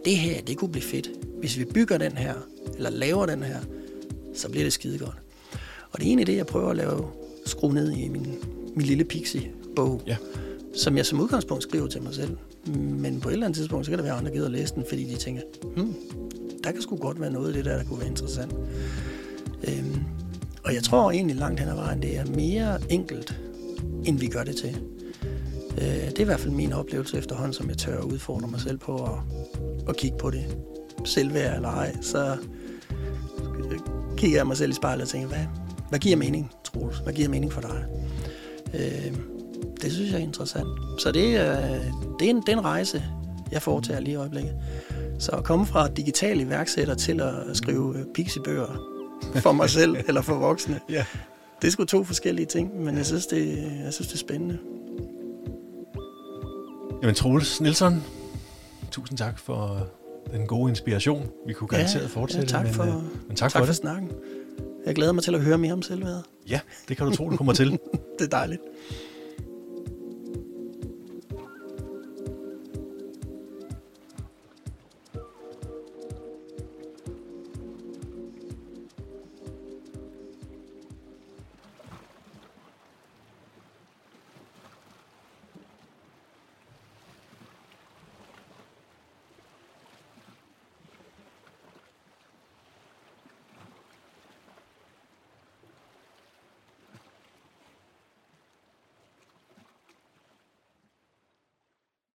det her, det kunne blive fedt. Hvis vi bygger den her, eller laver den her, så bliver det skide godt. Og det er egentlig det, jeg prøver at lave, skrue ned i min, min lille pixie-bog, ja. som jeg som udgangspunkt skriver til mig selv. Men på et eller andet tidspunkt, så kan det være, andre gider at læse den, fordi de tænker, hmm, der kan sgu godt være noget af det der, der kunne være interessant. Øhm, og jeg tror egentlig langt hen ad vejen, det er mere enkelt, end vi gør det til. Øh, det er i hvert fald min oplevelse efterhånden, som jeg tør at udfordre mig selv på at, at kigge på det. Selvværd eller ej, så kigger jeg mig selv i spejlet og tænker, hvad, hvad giver mening, Troels? Hvad giver mening for dig? Øh, det synes jeg er interessant. Så det, øh, det, er en, det er en rejse, jeg foretager lige i øjeblikket. Så at komme fra digital iværksætter til at skrive øh, pixie-bøger for mig selv eller for voksne, ja. det er sgu to forskellige ting, men jeg synes, det, jeg synes, det er spændende. Jamen Troels Nielsen, tusind tak for den gode inspiration. Vi kunne garanteret ja, fortsætte. Ja, tak for, men, øh, men tak, tak for, for snakken. Jeg glæder mig til at høre mere om selvværdet. Ja, det kan du tro, du kommer til. det er dejligt.